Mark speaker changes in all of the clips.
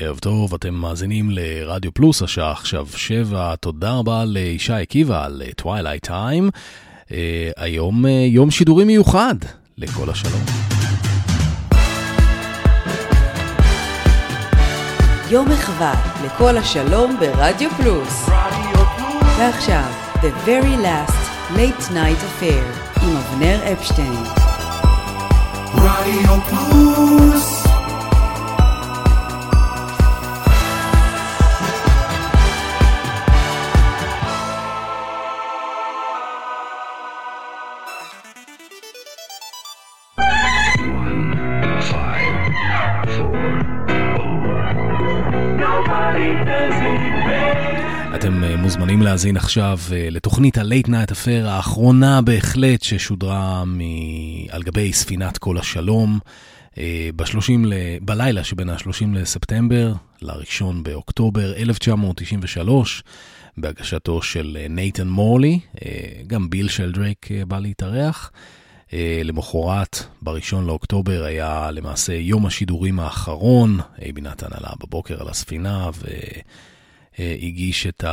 Speaker 1: ערב טוב, אתם מאזינים לרדיו פלוס, השעה עכשיו שבע. תודה רבה לישי עקיבא על טווילייט טיים. Uh, היום uh, יום שידורי מיוחד לכל השלום.
Speaker 2: יום מחווה לכל השלום ברדיו פלוס. ועכשיו, The Very Last Late Night Affair עם אבנר אפשטיין. רדיו פלוס
Speaker 1: מוזמנים להאזין עכשיו אה, לתוכנית ה-Late Night Affair האחרונה בהחלט ששודרה מ... על גבי ספינת כל השלום אה, ב-30 ל... בלילה שבין ה-30 לספטמבר ל-1 באוקטובר 1993 בהגשתו של נייתן מורלי, גם ביל שלדרייק בא להתארח. למחרת, ב-1 לאוקטובר, היה למעשה יום השידורים האחרון. אייבי נתן עלה בבוקר על הספינה ו... הגיש את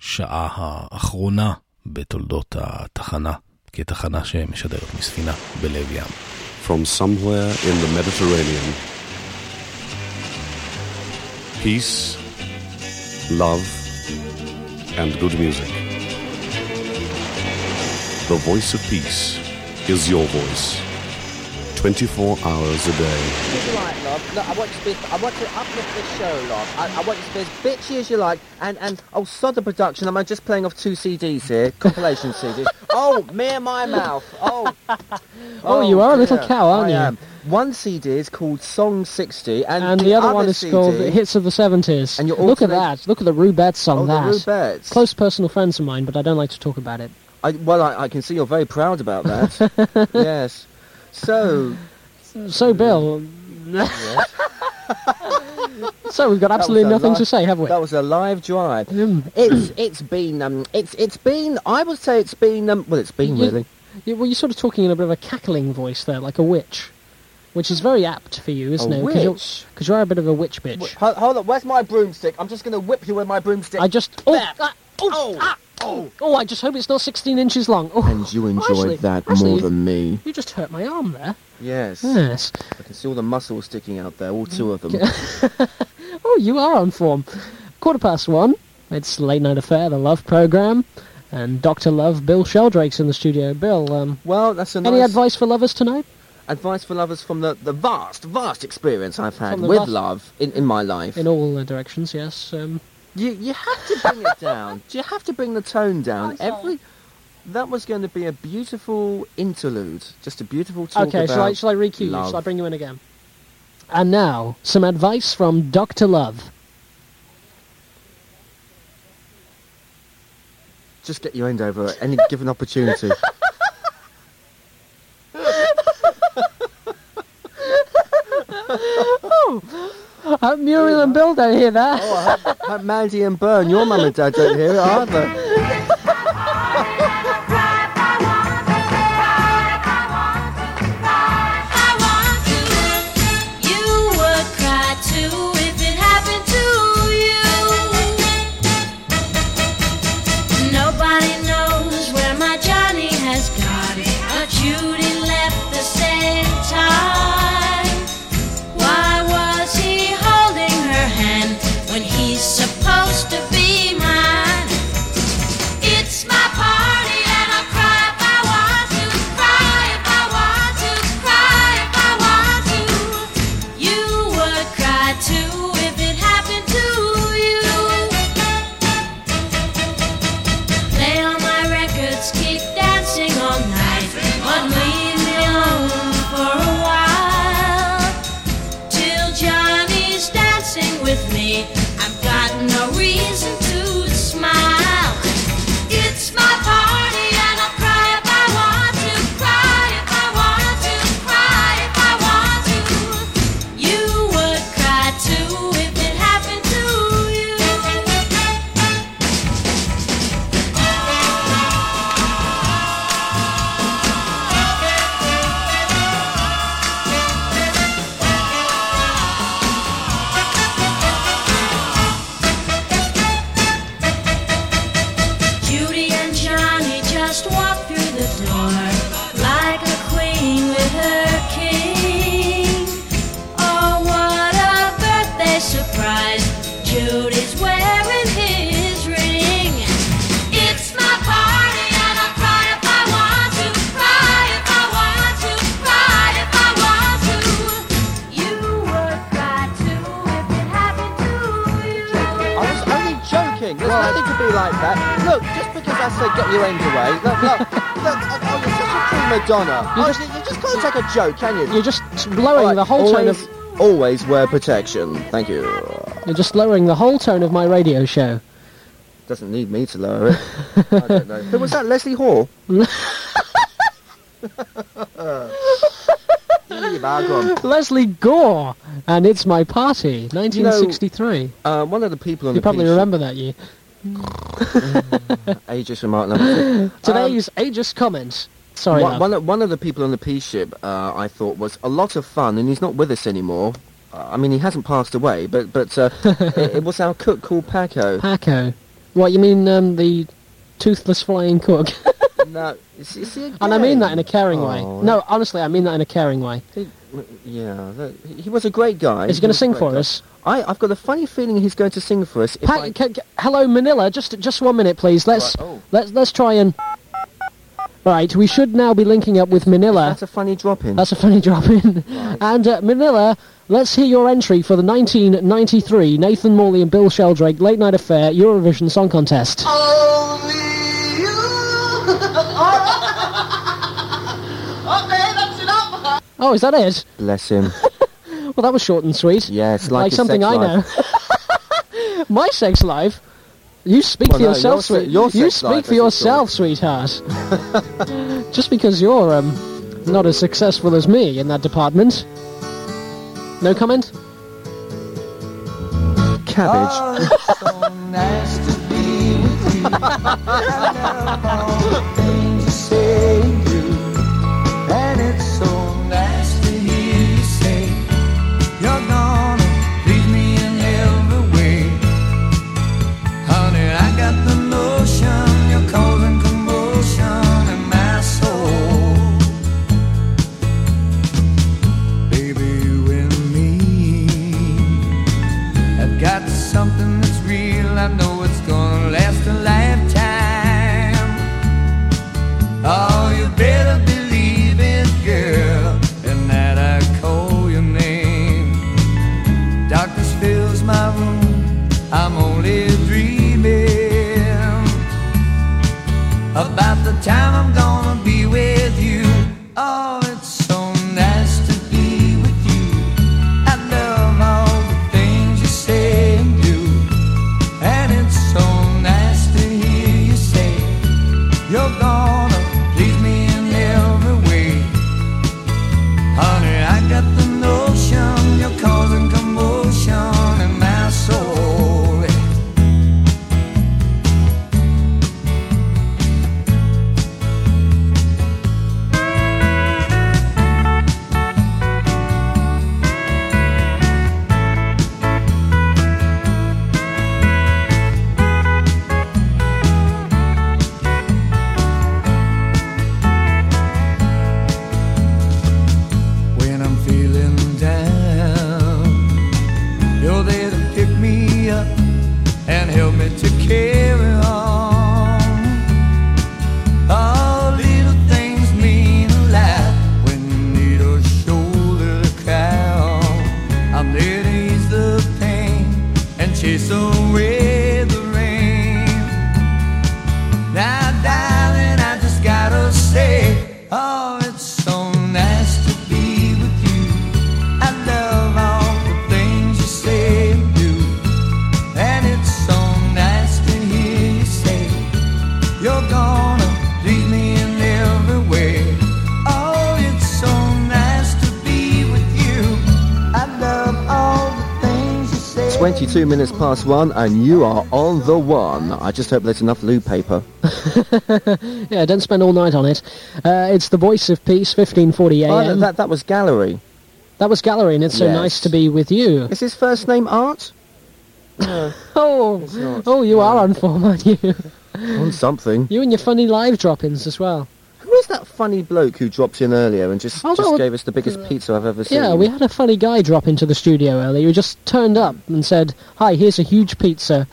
Speaker 1: השעה האחרונה בתולדות התחנה, כתחנה שמשדרת מספינה בלב ים.
Speaker 3: From somewhere in the Mediterranean, peace, love, and good music. The voice of peace is your voice. 24 hours a day.
Speaker 4: As you like, love. Look, I want you to be, I want to uplift this show, love. I, I want you to be as bitchy as you like. And, and oh, sod the production. I'm just playing off two CDs here, compilation CDs. Oh, me and my mouth. Oh.
Speaker 5: oh, oh you are a little cow, aren't
Speaker 4: I
Speaker 5: you?
Speaker 4: Am. One CD is called Song 60, and,
Speaker 5: and the,
Speaker 4: the,
Speaker 5: other,
Speaker 4: other
Speaker 5: one is
Speaker 4: CD,
Speaker 5: called Hits of the 70s.
Speaker 4: And you're
Speaker 5: Look at that. Look at the Rubettes on
Speaker 4: oh,
Speaker 5: that.
Speaker 4: The Rubettes.
Speaker 5: Close personal friends of mine, but I don't like to talk about it.
Speaker 4: I, well, I, I can see you're very proud about that. yes. So,
Speaker 5: so, Bill. so we've got absolutely nothing
Speaker 4: live,
Speaker 5: to say, have we?
Speaker 4: That was a live drive. Mm. It's it's been um it's it's been I would say it's been um well it's been
Speaker 5: you,
Speaker 4: really.
Speaker 5: You, well, you're sort of talking in a bit of a cackling voice there, like a witch, which is very apt for you, isn't
Speaker 4: a
Speaker 5: it?
Speaker 4: Because
Speaker 5: you're, you are a bit of a witch bitch.
Speaker 4: Hold, hold on, where's my broomstick? I'm just going to whip you with my broomstick.
Speaker 5: I just oh,
Speaker 4: ah, oh, oh. Ah.
Speaker 5: Oh, oh! I just hope it's not 16 inches long. Oh,
Speaker 4: and you enjoyed
Speaker 5: actually,
Speaker 4: that more than me.
Speaker 5: You just hurt my arm there.
Speaker 4: Yes.
Speaker 5: Yes.
Speaker 4: I can see all the muscles sticking out there, all two of them.
Speaker 5: oh, you are on form. Quarter past one. It's Late Night Affair, the Love Program. And Dr. Love, Bill Sheldrake's in the studio. Bill, um,
Speaker 4: well, that's a nice...
Speaker 5: Any advice for lovers tonight?
Speaker 4: Advice for lovers from the, the vast, vast experience I've had with vast... love in, in my life.
Speaker 5: In all uh, directions, yes. Um,
Speaker 4: you you have to bring it down. Do you have to bring the tone down? Every that was going to be a beautiful interlude, just a beautiful talk
Speaker 5: okay, shall I, shall I recue you? Shall I bring you in again? And now, some advice from Dr. Love.
Speaker 4: Just get your end over at any given opportunity.
Speaker 5: oh. I hope Muriel and Bill don't hear that.
Speaker 4: Oh, I hope, hope Mandy and Bern, your mum and dad, don't hear it either. joke, can you?
Speaker 5: You're just lowering
Speaker 4: All right,
Speaker 5: the whole tone of.
Speaker 4: always wear protection. Thank you.
Speaker 5: You're just lowering the whole tone of my radio show.
Speaker 4: Doesn't need me to lower it. I don't know. Who was that? Leslie Hall. Yeah, go on.
Speaker 5: Lesley Gore, and it's my party, 1963.
Speaker 4: Uh, one of the people on
Speaker 5: you
Speaker 4: the
Speaker 5: probably
Speaker 4: piece-
Speaker 5: remember that year.
Speaker 4: Aegis remark number two.
Speaker 5: Today's Aegis comments. Sorry,
Speaker 4: one,
Speaker 5: love.
Speaker 4: one, of, the people on the peace ship, uh, I thought, was a lot of fun, and he's not with us anymore. Uh, I mean, he hasn't passed away, but but uh, it, it was our cook called Paco.
Speaker 5: Paco. What, you mean um, the toothless flying cook?
Speaker 4: no,
Speaker 5: and I mean that in a caring way.
Speaker 4: Oh,
Speaker 5: No, honestly, I mean that in a caring way.
Speaker 4: He, yeah, that, he was a great guy.
Speaker 5: Is he going to sing for
Speaker 4: guy.
Speaker 5: us?
Speaker 4: I, I've got a funny feeling he's going to sing for us. If
Speaker 5: Pa-
Speaker 4: I-
Speaker 5: ca- ca- hello, Manila. Just just one minute, please. Let's
Speaker 4: Right, oh.
Speaker 5: let's let's try and. Right, we should now be linking up with Manila.
Speaker 4: That's a funny drop in.
Speaker 5: That's a funny drop in.
Speaker 4: Right.
Speaker 5: And uh, Manila, let's hear your entry for the 1993 Nathan Morley and Bill Sheldrake Late Night Affair Eurovision Song Contest. Oh, is that it?
Speaker 4: Bless him.
Speaker 5: Well, that was short and sweet.
Speaker 4: Yes, like, his
Speaker 5: something
Speaker 4: sex
Speaker 5: I
Speaker 4: life.
Speaker 5: know. My sex life. You speak
Speaker 4: Well,
Speaker 5: for
Speaker 4: no,
Speaker 5: yourself,
Speaker 4: your se-
Speaker 5: sweet.
Speaker 4: your
Speaker 5: you speak for
Speaker 4: as it's
Speaker 5: yourself, sweetheart. Just because you're um not as successful as me in that department. No comment.
Speaker 4: Cabbage.
Speaker 6: Got something
Speaker 4: 22 minutes past one, and you are on the one. I just hope there's enough loo paper.
Speaker 5: Yeah, don't spend all night on it. Uh, it's the voice of peace, 1540
Speaker 4: Oh,
Speaker 5: AM.
Speaker 4: that, that, that was Gallery.
Speaker 5: That was Gallery, and it's so
Speaker 4: Yes.
Speaker 5: nice to be with you.
Speaker 4: Is his first name Art? No,
Speaker 5: Oh, oh, you are on form, aren't you?
Speaker 4: on something.
Speaker 5: You and your funny live drop-ins as well.
Speaker 4: Is that funny bloke who dropped in earlier and just,
Speaker 5: Oh,
Speaker 4: just gave us the biggest pizza I've ever seen?
Speaker 5: Yeah, we had a funny guy drop into the studio earlier who just turned up and said, "Hi, here's a huge pizza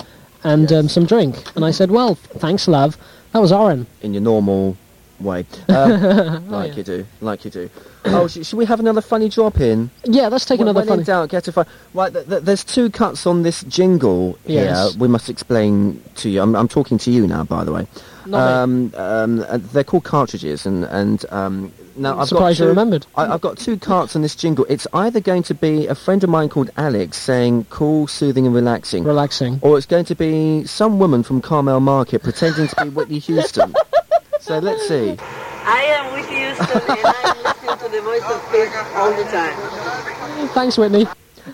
Speaker 5: and um, some drink." And I said, "Well, thanks, love." That was Oren.
Speaker 4: in your normal way, um, like
Speaker 5: Oh, yeah.
Speaker 4: you do, like you do. oh, sh- should we have another funny drop in?
Speaker 5: Yeah, let's take
Speaker 4: When-
Speaker 5: another
Speaker 4: when
Speaker 5: funny.
Speaker 4: in doubt, get a fun. Right, th- th- there's two cuts on this jingle here.
Speaker 5: Yes.
Speaker 4: We must explain to you. I'm, I'm talking to you now, by the way.
Speaker 5: Not me.
Speaker 4: Um, um, they're called cartridges, and and um, now I've got
Speaker 5: Surprised you
Speaker 4: two,
Speaker 5: remembered.
Speaker 4: I, I've got two carts on this jingle. It's either going to be a friend of mine called Alex saying "cool, soothing, and relaxing,"
Speaker 5: Relaxing.
Speaker 4: or it's going to be some woman from Carmel Market pretending to be Whitney Houston. so let's see.
Speaker 7: I am with Houston and I'm listening to the voice of peace all the time.
Speaker 5: Thanks, Whitney.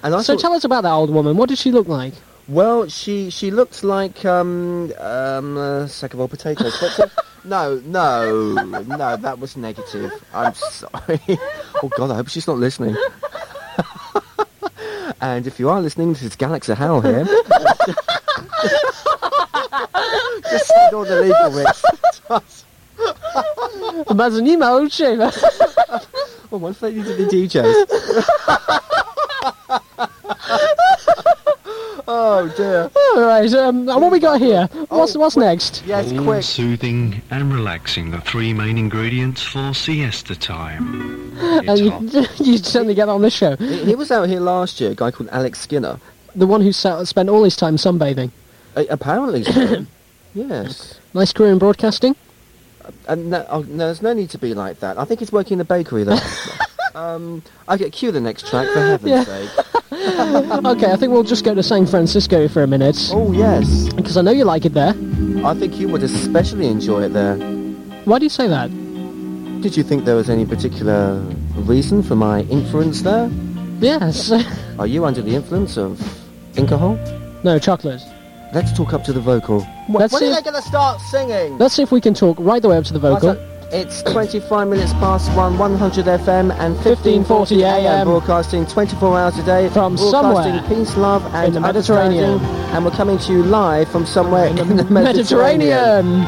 Speaker 4: And I
Speaker 5: So
Speaker 4: thought-
Speaker 5: tell us about that old woman. What did she look like?
Speaker 4: Well, she she looked like um um a sack of old potatoes. But, uh, no, no, no, that was negative. I'm sorry. Oh God, I hope she's not listening. and if you are listening, this is Galaxy Hal here. Just send all the legal risks.
Speaker 5: Mas nie ma.
Speaker 4: Oh, what if they needed the DJs? Oh dear.
Speaker 5: All right. Um, what we got here? What's
Speaker 4: Oh,
Speaker 5: what's
Speaker 4: wait.
Speaker 5: next?
Speaker 4: Yes,
Speaker 8: Warm,
Speaker 4: quick.
Speaker 8: soothing and relaxing, the three main ingredients for siesta time.
Speaker 5: And
Speaker 8: It's
Speaker 5: you,
Speaker 8: hot.
Speaker 5: you certainly get that on this show.
Speaker 4: He he was out here last year, a guy called Alex Skinner.
Speaker 5: The one who sa- spent all his time sunbathing.
Speaker 4: Uh, apparently so. yes.
Speaker 5: Nice career in broadcasting.
Speaker 4: And no, oh, no, there's no need to be like that. I think he's working in the bakery though. um, I get cue the next track for heaven's
Speaker 5: Yeah.
Speaker 4: sake.
Speaker 5: Okay, I think we'll just go to San Francisco for a minute
Speaker 4: Oh yes,
Speaker 5: because I know you like it there.
Speaker 4: I think you would especially enjoy it there.
Speaker 5: Why do you say that?
Speaker 4: Did you think there was any particular reason for my inference there?
Speaker 5: Yes.
Speaker 4: Are you under the influence of alcohol?
Speaker 5: no, chocolate.
Speaker 4: Let's talk up to the vocal. When
Speaker 5: see
Speaker 4: are
Speaker 5: if-
Speaker 4: they going to start singing?
Speaker 5: Let's see if we can talk right the way up to the vocal.
Speaker 4: It's 25 minutes past 1, 100 FM and
Speaker 5: 1540
Speaker 4: 1540 AM. Broadcasting 24 hours a day.
Speaker 5: From somewhere
Speaker 4: peace, love and
Speaker 5: in the Mediterranean.
Speaker 4: And we're coming to you live from somewhere in, the Mediterranean.
Speaker 5: Mediterranean.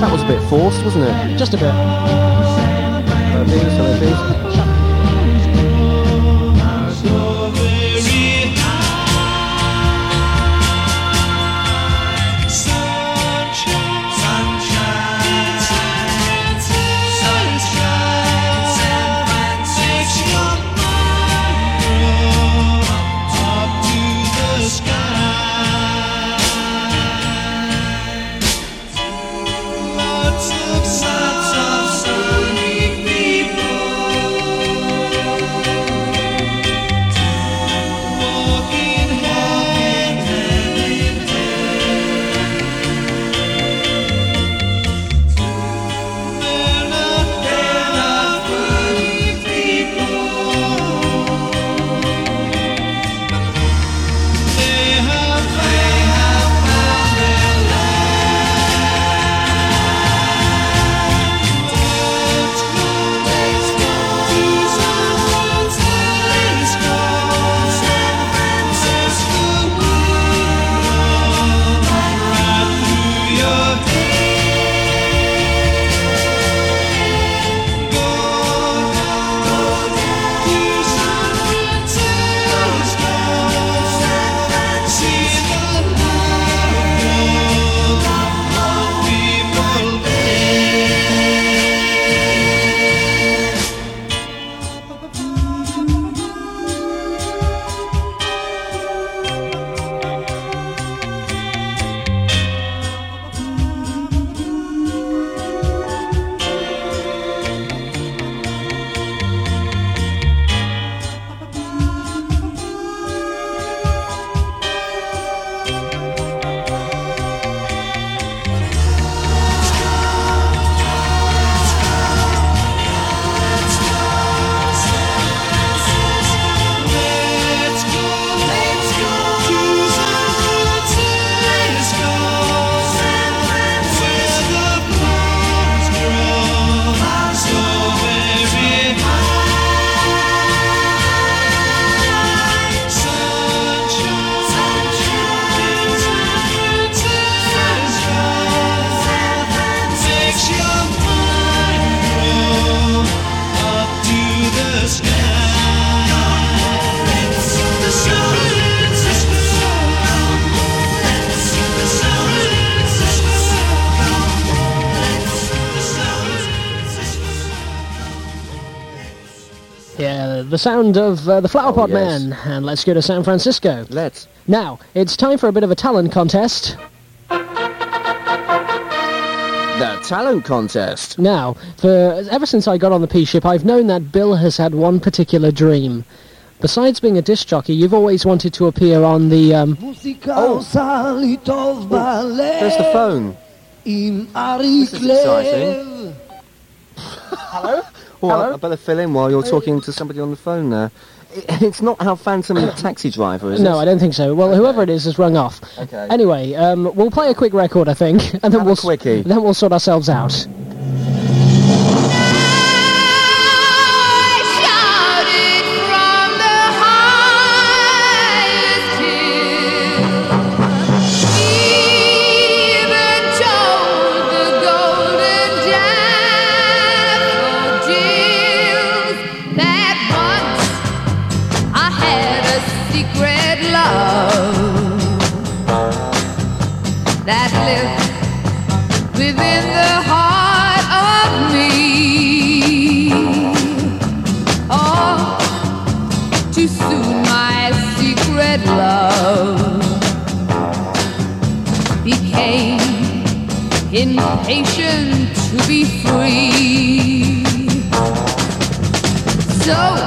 Speaker 4: That was a bit forced, wasn't it?
Speaker 5: just a bit. The sound of uh, the Flower
Speaker 4: Oh,
Speaker 5: Pot
Speaker 4: yes.
Speaker 5: Man, and let's go to San Francisco.
Speaker 4: Let's.
Speaker 5: Now, it's time for a bit of a talent contest.
Speaker 4: The talent contest.
Speaker 5: Now, for ever since I got on the P ship, I've known that Bill has had one particular dream. Besides being a disc jockey, you've always wanted to appear on the. Um,
Speaker 4: Oh, there's the phone. This is exciting.
Speaker 5: Hello?
Speaker 4: Well,
Speaker 5: Hello?
Speaker 4: I better fill in while you're talking to somebody on the phone there. It- It's not our phantom a taxi driver, is
Speaker 5: no, I don't think so. Well, whoever it is has rung off.
Speaker 4: Okay.
Speaker 5: Anyway, um, we'll play a quick record, I think, and then
Speaker 4: Have a
Speaker 5: we'll
Speaker 4: quickie.
Speaker 5: then we'll sort ourselves out.
Speaker 9: So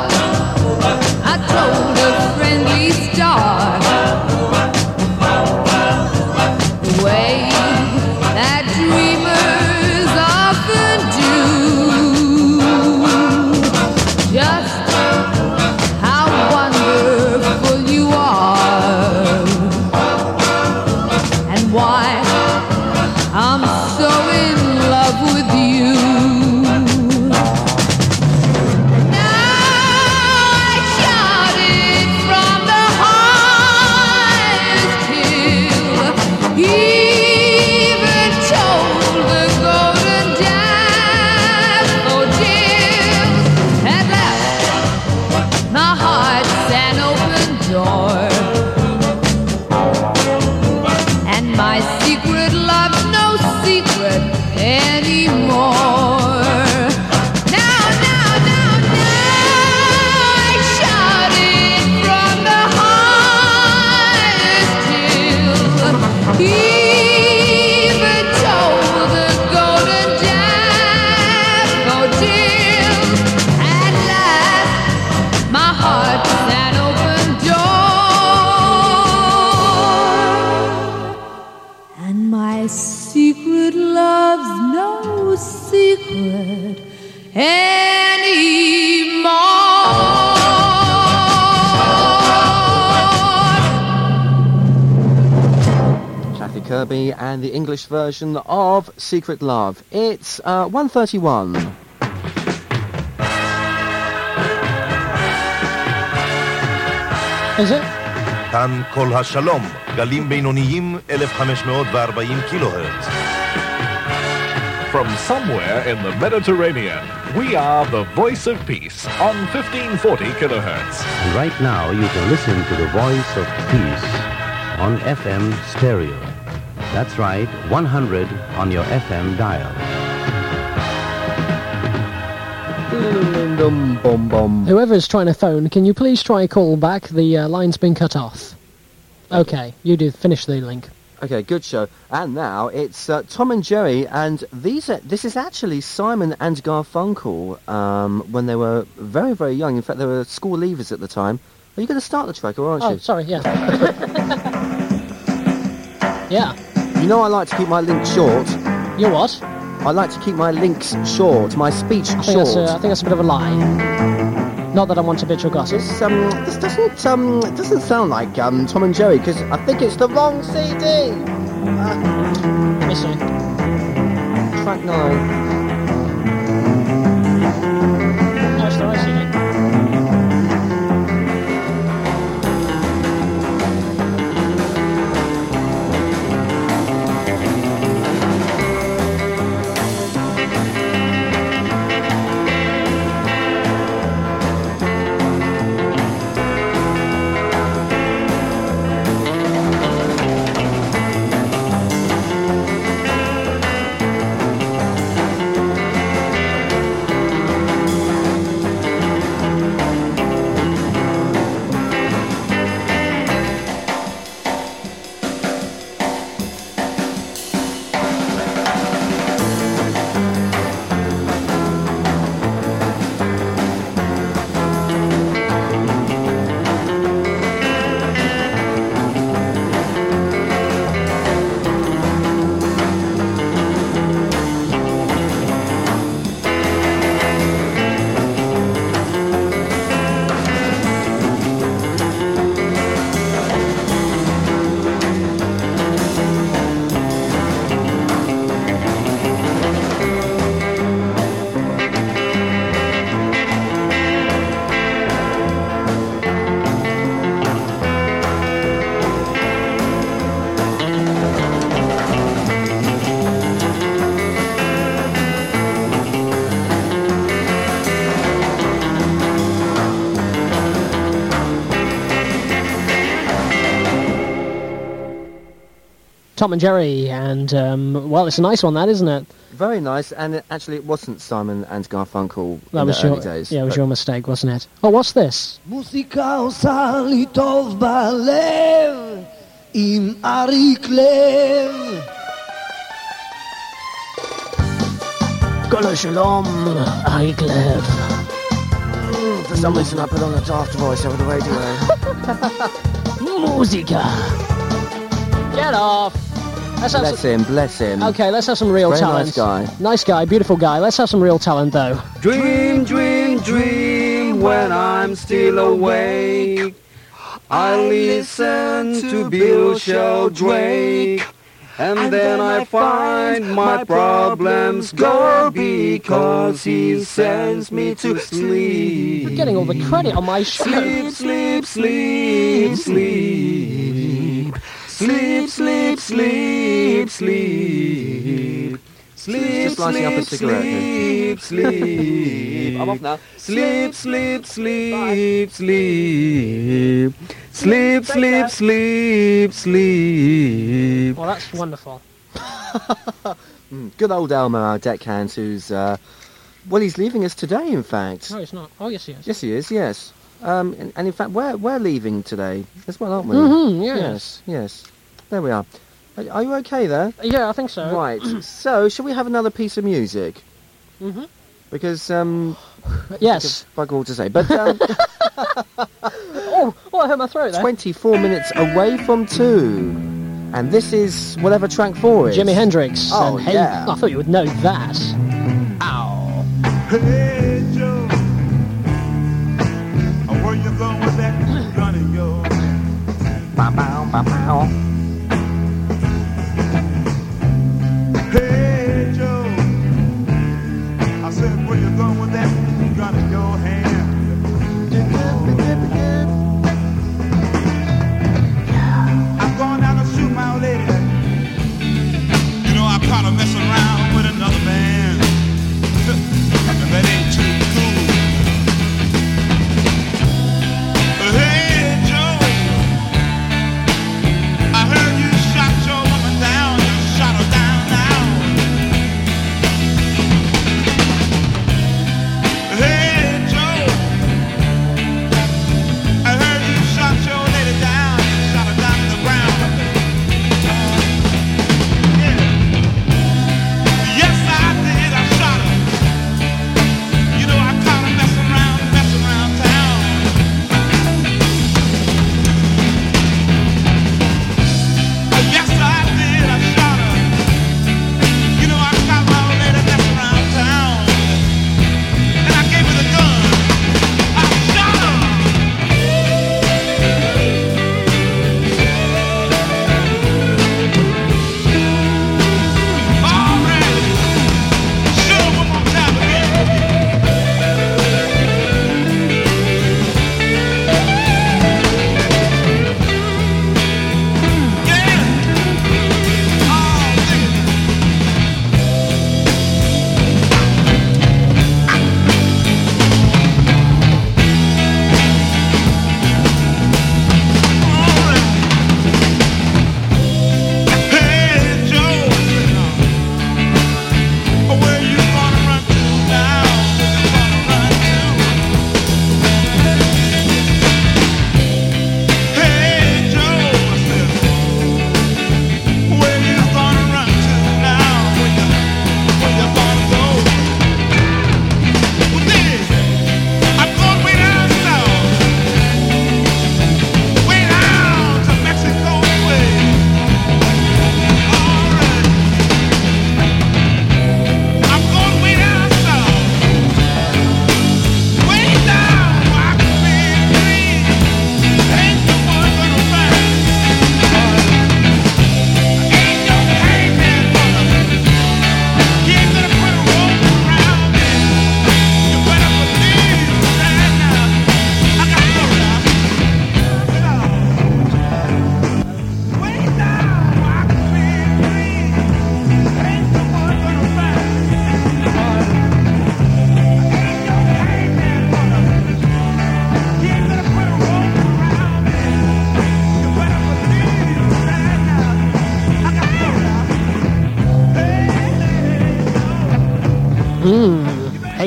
Speaker 4: Kirby and the English version of Secret Love. It's uh, 131.
Speaker 5: Is it?
Speaker 10: כאן כל השלום, גלים בינוניים 1540 קילו הרץ.
Speaker 11: From somewhere in the Mediterranean, we are the voice of peace on 1540 kilohertz.
Speaker 12: And right now you can listen to the voice of peace on FM stereo. That's right, 100 on your FM dial.
Speaker 4: Dum bum bum.
Speaker 5: Whoever's trying to phone, can you please try a call back? The uh, line's been cut off. Okay, you do. Finish the link.
Speaker 4: Okay, good show. And now it's uh, Tom and Jerry, and these are, this is actually Simon and Garfunkel um, when they were very, very young. In fact, they were school leavers at the time. Are you going to start the track, or aren't
Speaker 5: Oh,
Speaker 4: you?
Speaker 5: sorry, yeah. yeah.
Speaker 4: You know I like to keep my links short.
Speaker 5: You what?
Speaker 4: I like to keep my links short, my speech
Speaker 5: I
Speaker 4: short.
Speaker 5: that's a, I think that's a bit of a lie. Not that I want to bitch or gossip.
Speaker 4: This, um, this doesn't um, it doesn't sound like um, Tom and Jerry because I think it's the wrong CD.
Speaker 5: Let me see.
Speaker 4: Track nine.
Speaker 5: Tom and Jerry, and um, well, it's a nice one, that isn't it?
Speaker 4: Very nice, and it, actually, it wasn't Simon and Garfunkel.
Speaker 5: That was your
Speaker 4: days,
Speaker 5: yeah, it was your mistake, wasn't it? Oh, what's this?
Speaker 13: Muzyka salitov balew im
Speaker 5: ariklew Kolo shalom ariklew
Speaker 4: for some reason I put on a daft voice over the radio.
Speaker 5: Musica! Get off! Let's
Speaker 4: bless
Speaker 5: some,
Speaker 4: him, bless him.
Speaker 5: okay, let's have some real
Speaker 4: Very
Speaker 5: talent.
Speaker 4: nice guy.
Speaker 5: Nice guy, beautiful guy. Let's have some real talent, though.
Speaker 14: Dream, dream, dream when I'm still awake. I listen to Bill Sheldrake. And then I find my problems go because he sends me to sleep.
Speaker 5: You're getting all the credit on my show.
Speaker 14: Sleep, sleep, sleep, sleep. Sleep, sleep, sleep, sleep. Sleep,
Speaker 4: Just lighting up a
Speaker 14: sleep,
Speaker 4: cigarette,
Speaker 14: sleep, sleep. I'm off now. Sleep, sleep, sleep, sleep. Sleep, sleep, sleep, sleep.
Speaker 5: Well, that's wonderful.
Speaker 4: Mm, Good old Elmo, our deckhand, who's, uh, well, he's leaving us today, in fact.
Speaker 5: No, it's not. Oh, yes, he is.
Speaker 4: Yes, he is, yes. Um, and, and in fact, we're, we're leaving today as well, aren't we?
Speaker 5: Mhm, yes.
Speaker 4: Yes, yes. There we are. Are, are you okay there?
Speaker 5: Yeah, I think so.
Speaker 4: Right. so, shall we have another piece of music?
Speaker 5: Mhm.
Speaker 4: Because, um...
Speaker 5: Yes.
Speaker 4: Bug all to say. But, um,
Speaker 5: Oh, oh, I hurt my throat there.
Speaker 4: 24 minutes away from two. And this is whatever track four is.
Speaker 5: Jimi Hendrix.
Speaker 4: Oh,
Speaker 5: and hey,
Speaker 4: yeah.
Speaker 5: I thought you would know that.
Speaker 15: Hey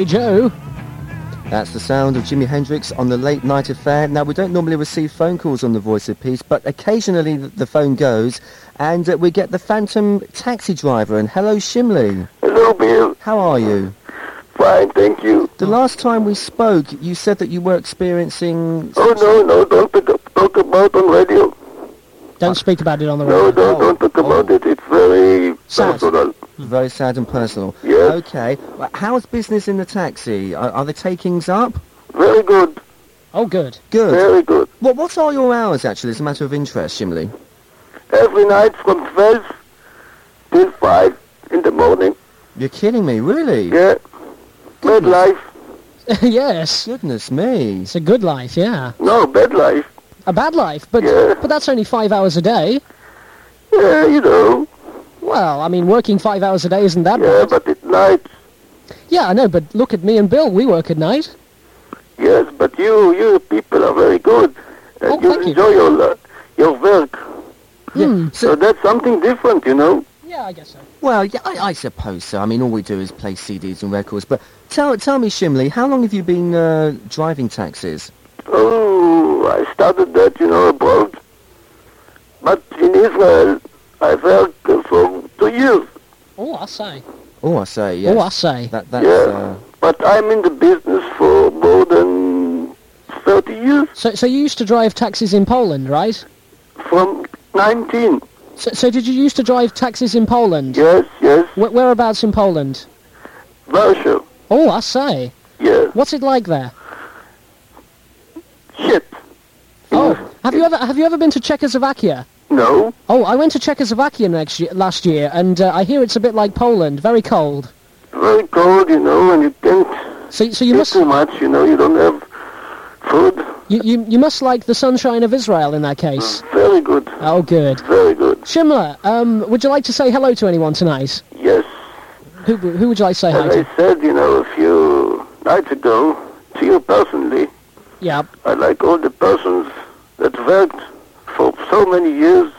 Speaker 15: Joe.
Speaker 4: That's the sound of Jimi Hendrix on the late night affair. Now, we don't normally receive phone calls on the Voice of Peace, but occasionally the phone goes, and uh, we get the phantom taxi driver. And hello, Shimley.
Speaker 16: Hello, Bill.
Speaker 4: How are you?
Speaker 16: Fine, thank you.
Speaker 4: The last time we spoke, you said that you were experiencing.
Speaker 16: Oh, no, no, don't pick talk about on radio.
Speaker 5: Don't speak about it on the
Speaker 16: No,
Speaker 5: radio.
Speaker 16: don't, don't talk about it. It's very personal.
Speaker 4: Very sad and personal.
Speaker 16: Yes.
Speaker 4: Okay. Well, How's business in the taxi? Are, are the takings up?
Speaker 16: Very good.
Speaker 5: Oh, good.
Speaker 4: Good.
Speaker 16: Very good.
Speaker 4: What What are your hours, actually, as a matter of interest, Shimley?
Speaker 16: Every night from 12 till 5 in the morning.
Speaker 4: You're kidding me, really?
Speaker 16: Yeah. Bad life.
Speaker 5: yes.
Speaker 4: Goodness me.
Speaker 5: It's a good life, yeah.
Speaker 16: No, bad life.
Speaker 5: A bad life, but but that's only five hours a day.
Speaker 16: Yeah, you know.
Speaker 5: Well, I mean, working five hours a day isn't that
Speaker 16: Yeah,
Speaker 5: bad.
Speaker 16: but at night.
Speaker 5: Yeah, I know, but look at me and Bill. We work at night.
Speaker 16: Yes, but you, you people are very good. And
Speaker 5: Oh,
Speaker 16: you enjoy your, your work.
Speaker 5: Hmm.
Speaker 16: So that's something different, you know.
Speaker 5: Yeah, I guess so.
Speaker 4: Well, yeah, I, I suppose so. I mean, all we do is play CDs and records. But tell tell me, Shimley, how long have you been uh, driving taxis?
Speaker 16: Oh, I started that, you know, abroad. But in Israel, I've worked uh, for two years.
Speaker 5: Oh, I say.
Speaker 4: Oh, I say, yes.
Speaker 5: Oh, I say.
Speaker 4: That, that's,
Speaker 16: yeah.
Speaker 4: uh,
Speaker 16: But I'm in the business for more than 30 years.
Speaker 5: So, so you used to drive taxis in Poland, right?
Speaker 16: From 19.
Speaker 5: So, so did you used to drive taxis in Poland?
Speaker 16: Yes, yes.
Speaker 5: Wh- whereabouts in Poland?
Speaker 16: Warsaw.
Speaker 5: Oh, I say.
Speaker 16: Yes.
Speaker 5: What's it like there?
Speaker 16: Shit.
Speaker 5: Oh, have you ever have you ever been to Czechoslovakia?
Speaker 16: No.
Speaker 5: Oh, I went to Czechoslovakia next year, last year, and uh, I hear it's a bit like Poland, very cold.
Speaker 16: Very cold, you know, and you can't
Speaker 5: So, so you must
Speaker 16: too much, you know, you don't have food.
Speaker 5: you, you you must like the sunshine of Israel in that case.
Speaker 16: Very good.
Speaker 5: Oh, good.
Speaker 16: Very good.
Speaker 5: Shimla, um, would you like to say hello to anyone tonight?
Speaker 16: Yes.
Speaker 5: Who who would you like to say hi
Speaker 16: As
Speaker 5: to?
Speaker 16: I said, you know, a few nights ago, to you personally,
Speaker 5: Yeah.
Speaker 16: I like all the persons that worked for so many years,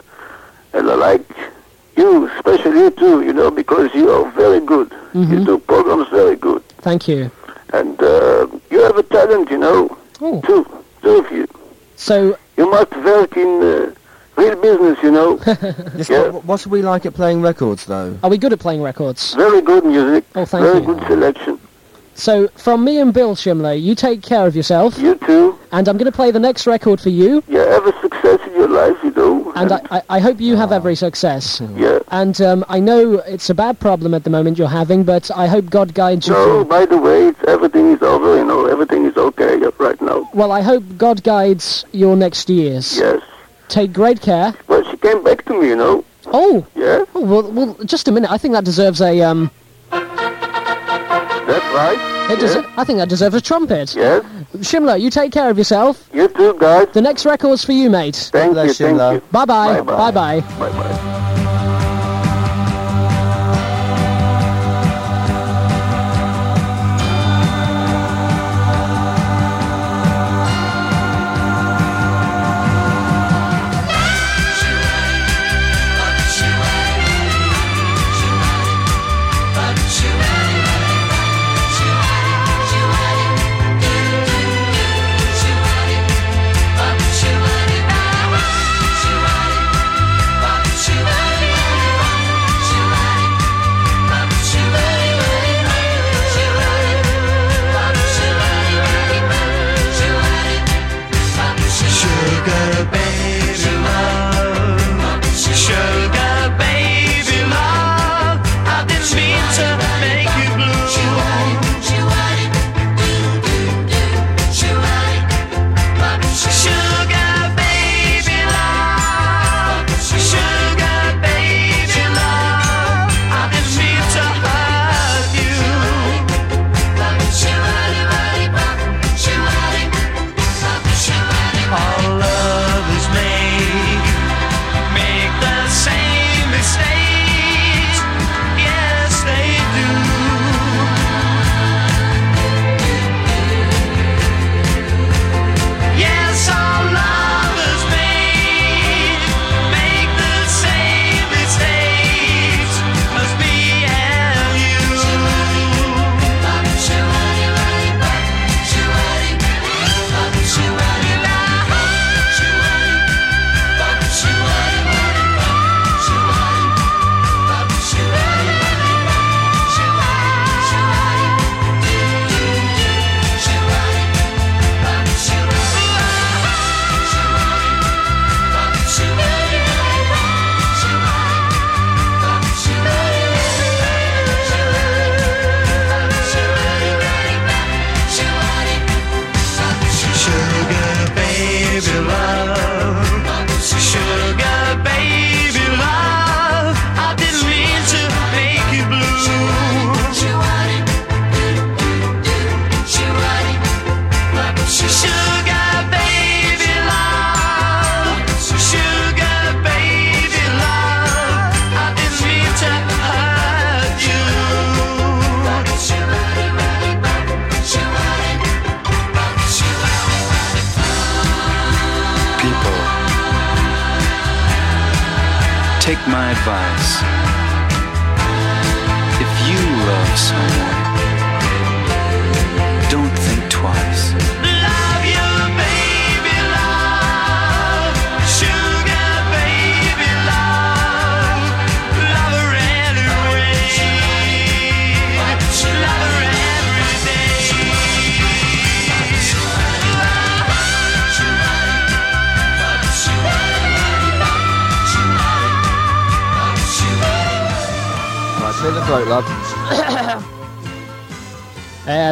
Speaker 16: and I like you, especially you too, you know, because you are very good. You do programs very good.
Speaker 5: Thank you.
Speaker 16: And uh, you have a talent, you know,
Speaker 5: Oh.
Speaker 16: too, two of you.
Speaker 5: So
Speaker 16: You must work in uh, real business, you know.
Speaker 4: Yes,
Speaker 16: Yeah.
Speaker 4: what, what are we like at playing records, though?
Speaker 5: are we good at playing records?
Speaker 16: Very good music.
Speaker 5: Oh, thank
Speaker 16: very
Speaker 5: you.
Speaker 16: Very good selection.
Speaker 5: So from me and Bill Shimley, you take care of yourself.
Speaker 16: You too.
Speaker 5: And I'm going to play the next record for you.
Speaker 16: Yeah, a success in your life, you know.
Speaker 5: And I, I, I hope you have every success.
Speaker 16: Yeah.
Speaker 5: And um, I know it's a bad problem at the moment you're having, but I hope God guides you
Speaker 16: No, by the way, it's, everything is over, you know. Everything is okay right now.
Speaker 5: Well, I hope God guides your next years.
Speaker 16: Yes.
Speaker 5: Take great care.
Speaker 16: Well, she came back to me, you know.
Speaker 5: Oh.
Speaker 16: Yeah.
Speaker 5: Oh, well, well, just a minute. I think that deserves a um.
Speaker 16: That's right.
Speaker 5: It des- I think that deserves a trumpet.
Speaker 16: Yes.
Speaker 5: Shimla, you take care of yourself.
Speaker 16: You too, guys.
Speaker 5: The next record's for you, mate.
Speaker 16: Thank you, thank you.
Speaker 5: Bye bye.
Speaker 16: Bye-bye.
Speaker 5: Bye bye.
Speaker 16: Bye-bye.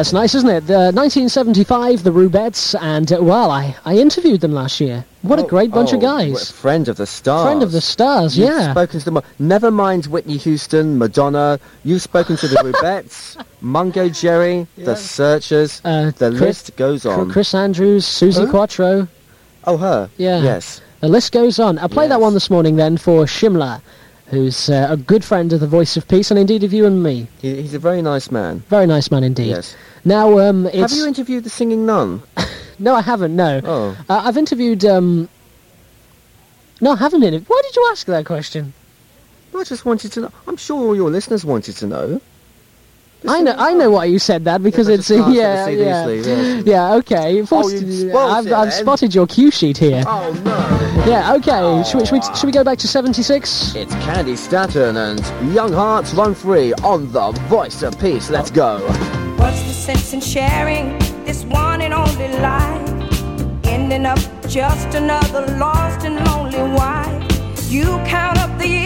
Speaker 5: It's nice, isn't it? The 1975, the Rubettes, and uh, well, I, I interviewed them last year. What a great bunch of
Speaker 4: Oh, what-
Speaker 5: guys.
Speaker 4: Friend of the stars.
Speaker 5: Friend of the stars,
Speaker 4: You've
Speaker 5: yeah.
Speaker 4: spoken to them. Never mind Whitney Houston, Madonna. You've spoken to the Rubettes, Mungo Jerry, the Searchers. the
Speaker 5: Uh, Chris-
Speaker 4: list goes on.
Speaker 5: Chris Andrews, Suzi
Speaker 4: Who?
Speaker 5: Quatro.
Speaker 4: Oh, her.
Speaker 5: Yeah.
Speaker 4: Yes.
Speaker 5: The list goes on. I played that one this morning then for Shimla, who's uh, a good friend of the Voice of Peace, and indeed of you and me.
Speaker 4: He, he's a very nice man.
Speaker 5: Very nice man indeed.
Speaker 4: Yes.
Speaker 5: Now, um.
Speaker 4: Have you interviewed the singing nun?
Speaker 5: No, I haven't. No.
Speaker 4: Oh.
Speaker 5: Uh, I've interviewed. Um... No, I haven't. Interviewed. Why did you ask that question?
Speaker 4: I just wanted to know. I'm sure all your listeners wanted to know.
Speaker 5: I know. I know why you said that because
Speaker 4: Yes,
Speaker 5: it's
Speaker 4: just glanced
Speaker 5: yeah, yeah, yeah. Okay. Oh, forced-
Speaker 4: you
Speaker 5: I've, I've spotted your cue sheet here.
Speaker 4: Oh no!
Speaker 5: Yeah. Okay. Oh. Should, we, should, we, should we go back to '76?
Speaker 4: It's Candi Staton and Young Hearts Run Free on the Voice of Peace. Let's go.
Speaker 17: What's the sense in sharing this one and only life? Ending up just another lost and lonely wife. You count up the years,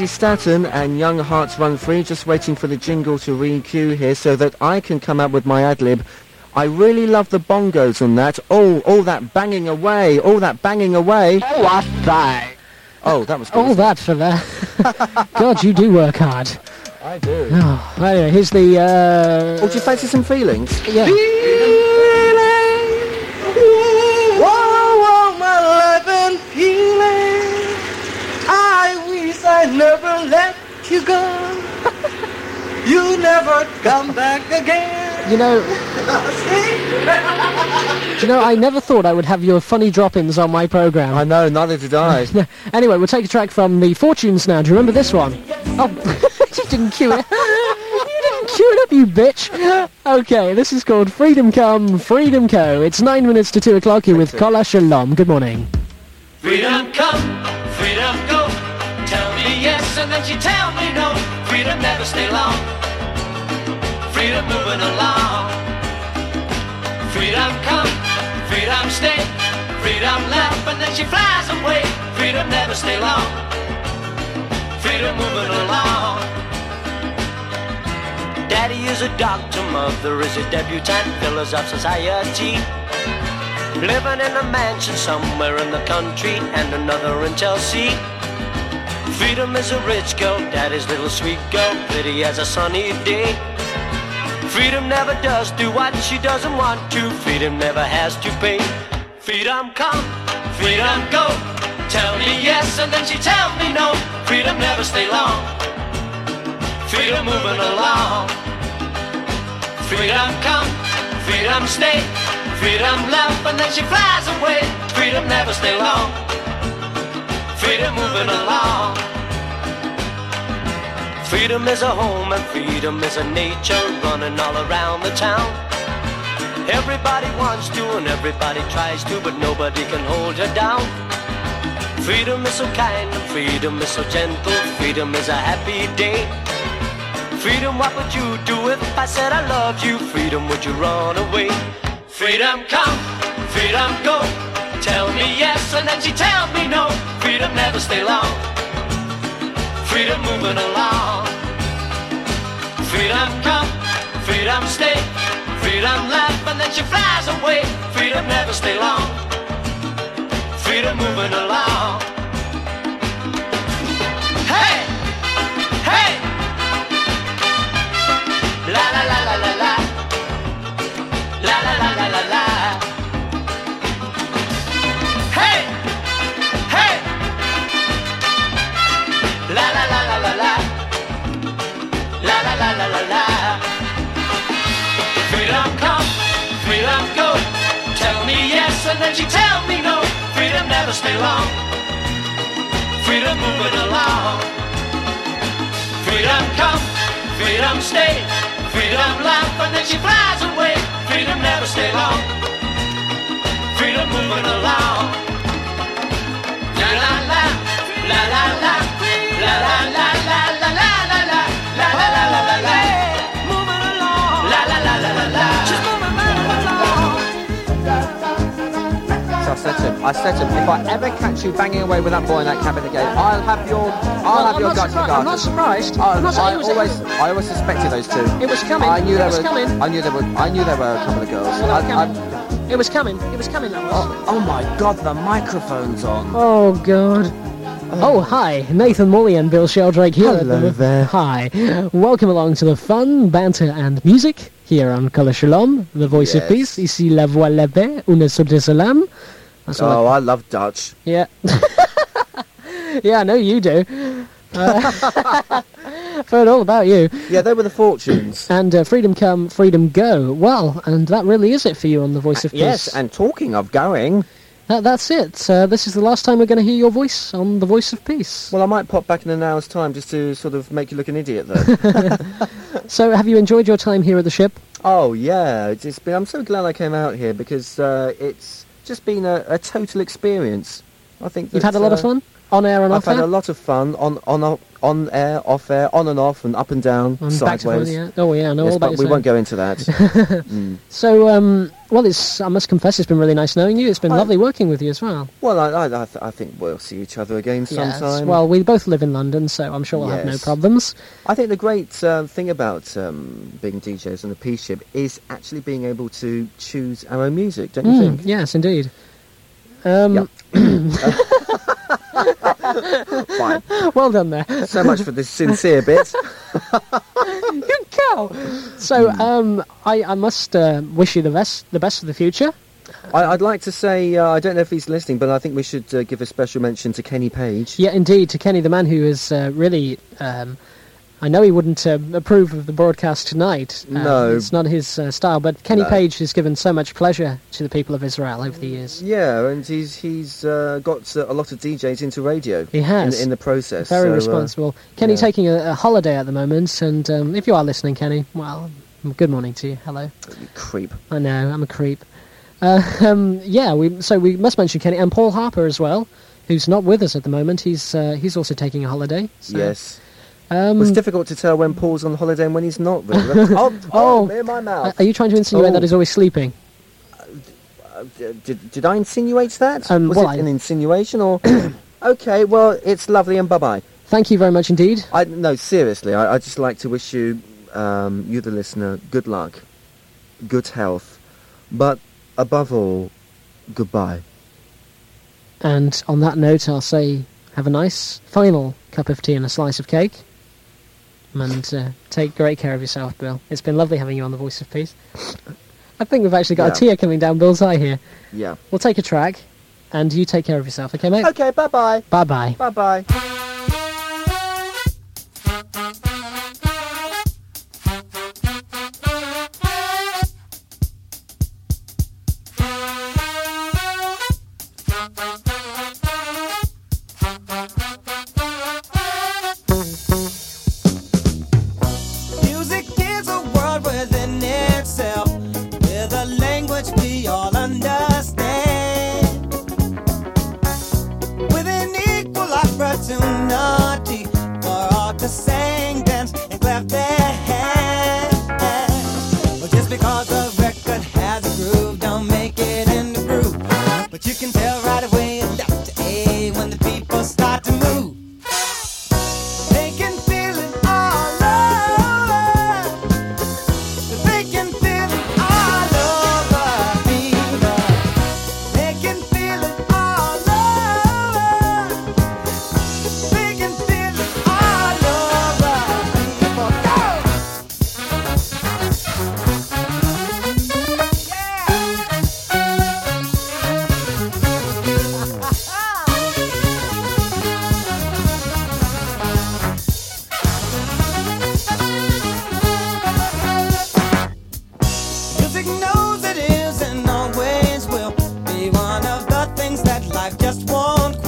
Speaker 4: That's Candi and Young Hearts Run Free, just waiting for the jingle to re-cue here so that I can come up with my ad-lib. I really love the bongos on that. Oh, all that banging away, all that banging away.
Speaker 5: Oh, I say.
Speaker 4: Oh, that was good.
Speaker 5: All that for that. God, you do work hard.
Speaker 4: I do.
Speaker 5: Oh, anyway, here's the. Uh...
Speaker 4: Oh, do you fancy some feelings?
Speaker 5: Yeah.
Speaker 13: I never let you go. you never come back again.
Speaker 5: You know, do you know, I never thought I would have your funny drop-ins on my program.
Speaker 4: I know, neither did I.
Speaker 5: anyway, we'll take a track from the Fortunes now. Do you remember this one? Oh, you didn't cue it. you didn't cue it up, you bitch. Okay, this is called Freedom Come, Freedom Co. It's nine minutes to two o'clock here with Kol HaShalom. Good morning.
Speaker 18: Freedom come, freedom go. And then she tell me no. Freedom never stay long. Freedom moving along. Freedom come, freedom stay. Freedom left and then she flies away. Freedom never stay long. Freedom moving along. Daddy is a doctor, mother is a debutante, pillars of society. Living in a mansion somewhere in the country and another in Chelsea. Freedom is a rich girl, daddy's little sweet girl, pretty as a sunny day. Freedom never does do what she doesn't want to. Freedom never has to pay. Freedom come, freedom go. Tell me yes and then she tell me no. Freedom never stay long. Freedom moving along. Freedom come, freedom stay. Freedom love and then she flies away. Freedom never stay long. Freedom moving along. Freedom is a home and freedom is a nature running all around the town. Everybody wants to and everybody tries to, but nobody can hold her down. Freedom is so kind and freedom is so gentle. Freedom is a happy day. Freedom, what would you do if I said I loved you? Freedom, would you run away? Freedom come, freedom go. Tell me yes and then she tell me no. Freedom never stay long. Freedom moving along. Freedom come, freedom stay. Freedom left and then she flies away. Freedom never stay long. Freedom moving along. Hey, hey. La la la la la la. La la la la la yes and then she tell me no. Freedom never stay long. Freedom moving along. Freedom come, freedom stay. Freedom laugh and then she flies away. Freedom never stay long. Freedom moving along. La la la, la la la,
Speaker 4: I said to him, I said to him, if I ever catch you banging away with that boy in that cabin again, I'll have your, I'll have
Speaker 5: I'm
Speaker 4: your
Speaker 5: not
Speaker 4: guts
Speaker 5: surprised- I'm not surprised.
Speaker 4: I,
Speaker 5: I'm not
Speaker 4: I
Speaker 5: it was-
Speaker 4: always, I always suspected those two.
Speaker 5: It was coming.
Speaker 4: I knew
Speaker 5: It
Speaker 4: there
Speaker 5: was
Speaker 4: were,
Speaker 5: coming.
Speaker 4: I knew there were, I knew there were a couple of girls.
Speaker 5: Well,
Speaker 4: I,
Speaker 5: they. It was coming. It was coming. That was.
Speaker 4: Oh, oh my God, the microphone's on.
Speaker 5: Oh God. Oh, oh hi, Nathan Morley and Bill Sheldrake here.
Speaker 4: Hello
Speaker 5: the-
Speaker 4: there.
Speaker 5: Hi, welcome along to the fun, banter and music here on Kol HaShalom, the voice of peace. Ici la voix la paix, une de salam. That's
Speaker 4: Oh, I love Dutch.
Speaker 5: Yeah. yeah, I know you do. Uh, I've heard all about you.
Speaker 4: Yeah, they were the fortunes.
Speaker 5: And uh, freedom come, freedom go. Well, and that really is it for you on the voice of peace.
Speaker 4: Yes, and talking of going,
Speaker 5: That, that's it. Uh, this is the last time we're going to hear your voice on the voice of peace.
Speaker 4: well, I might pop back in an hour's time just to sort of make you look an idiot, though.
Speaker 5: So, have you enjoyed your time here at the ship?
Speaker 4: oh yeah, it's it's been. I'm so glad I came out here because uh, it's just been a, a total experience. I think
Speaker 5: You've had a lot of
Speaker 4: uh,
Speaker 5: fun? On air and
Speaker 4: I've
Speaker 5: off
Speaker 4: had
Speaker 5: air?
Speaker 4: a lot of fun on on on air, off air, on and off, and up and down,
Speaker 5: And
Speaker 4: sideways.
Speaker 5: yeah. Oh, yeah, I know
Speaker 4: Yes,
Speaker 5: all about
Speaker 4: but we won't go into that. Mm.
Speaker 5: So, um, well, it's I must confess, it's been really nice knowing you. It's been
Speaker 4: I-
Speaker 5: lovely working with you as well.
Speaker 4: Well, I, I, I, th- I think we'll see each other again
Speaker 5: Yes.
Speaker 4: sometime.
Speaker 5: Well, we both live in London, so I'm sure we'll have no problems.
Speaker 4: I think the great uh, thing about um, being DJs on the P ship is actually being able to choose our own music, don't you
Speaker 5: Mm,
Speaker 4: think?
Speaker 5: yes, indeed. Um,
Speaker 4: Fine.
Speaker 5: well done there.
Speaker 4: So much for the sincere bit.
Speaker 5: you cow. So,
Speaker 4: Hmm.
Speaker 5: um, I, I must uh, wish you the best, the best for the future.
Speaker 4: I, I'd like to say, uh, I don't know if he's listening, but I think we should uh, give a special mention to Kenny Page.
Speaker 5: Yeah, indeed, to Kenny, the man who is uh, really. Um, I know he wouldn't uh, approve of the broadcast tonight. Uh,
Speaker 4: No.
Speaker 5: it's not his uh, style. But Kenny
Speaker 4: No.
Speaker 5: Page has given so much pleasure to the people of Israel over the years.
Speaker 4: Yeah, and he's he's uh, got a lot of DJs into radio.
Speaker 5: He has.
Speaker 4: in, in the process.
Speaker 5: Very
Speaker 4: so, uh,
Speaker 5: responsible. Kenny
Speaker 4: yeah.
Speaker 5: taking a, a holiday at the moment, and um, if you are listening, Kenny, well, good morning to you. Hello.
Speaker 4: You creep.
Speaker 5: I know, I'm a creep. Uh, um, yeah, we so we must mention Kenny and Paul Harper as well, who's not with us at the moment. He's uh, he's also taking a holiday. So,
Speaker 4: Yes.
Speaker 5: Um,
Speaker 4: it's difficult to tell when Paul's on holiday and when he's not. Really. oh, oh, near my mouth.
Speaker 5: Are you trying to insinuate
Speaker 4: Oh.
Speaker 5: that he's always sleeping?
Speaker 4: Uh, did, did I insinuate that?
Speaker 5: Um,
Speaker 4: Was
Speaker 5: well,
Speaker 4: it
Speaker 5: I-
Speaker 4: an insinuation or? okay, well, it's lovely and bye bye.
Speaker 5: Thank you very much indeed.
Speaker 4: I no, seriously, I I just like to wish you, um, you the listener, good luck, good health, but above all, goodbye.
Speaker 5: And on that note, I'll say have a nice final cup of tea and a slice of cake. And uh, take great care of yourself, Bill. It's been lovely having you on The Voice of Peace. I think we've actually got a tear coming down Bill's eye here.
Speaker 4: Yeah.
Speaker 5: We'll take a track, and you take care of yourself, okay, mate?
Speaker 4: Okay, bye bye.
Speaker 5: Bye bye.
Speaker 4: Bye bye.
Speaker 14: Just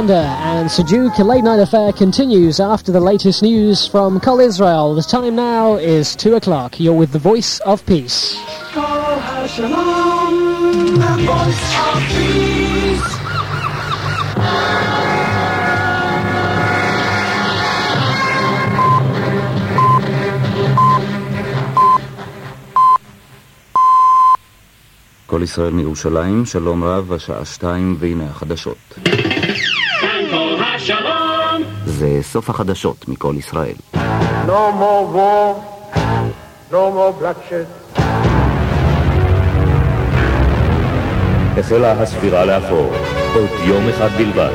Speaker 5: Wonder and Sujuk Late Night Affair continues after the latest news from Kol Israel. The time now is 2 o'clock. You're with the Voice of Peace.
Speaker 19: כל ישראל מירושלים, שלום רב, השעה שתיים, והנה החדשות. זה סוף החדשות מכל ישראל.
Speaker 20: No more war, no more bloodshed.
Speaker 21: החלה הספירה לאחור, עוד יום אחד בלבד.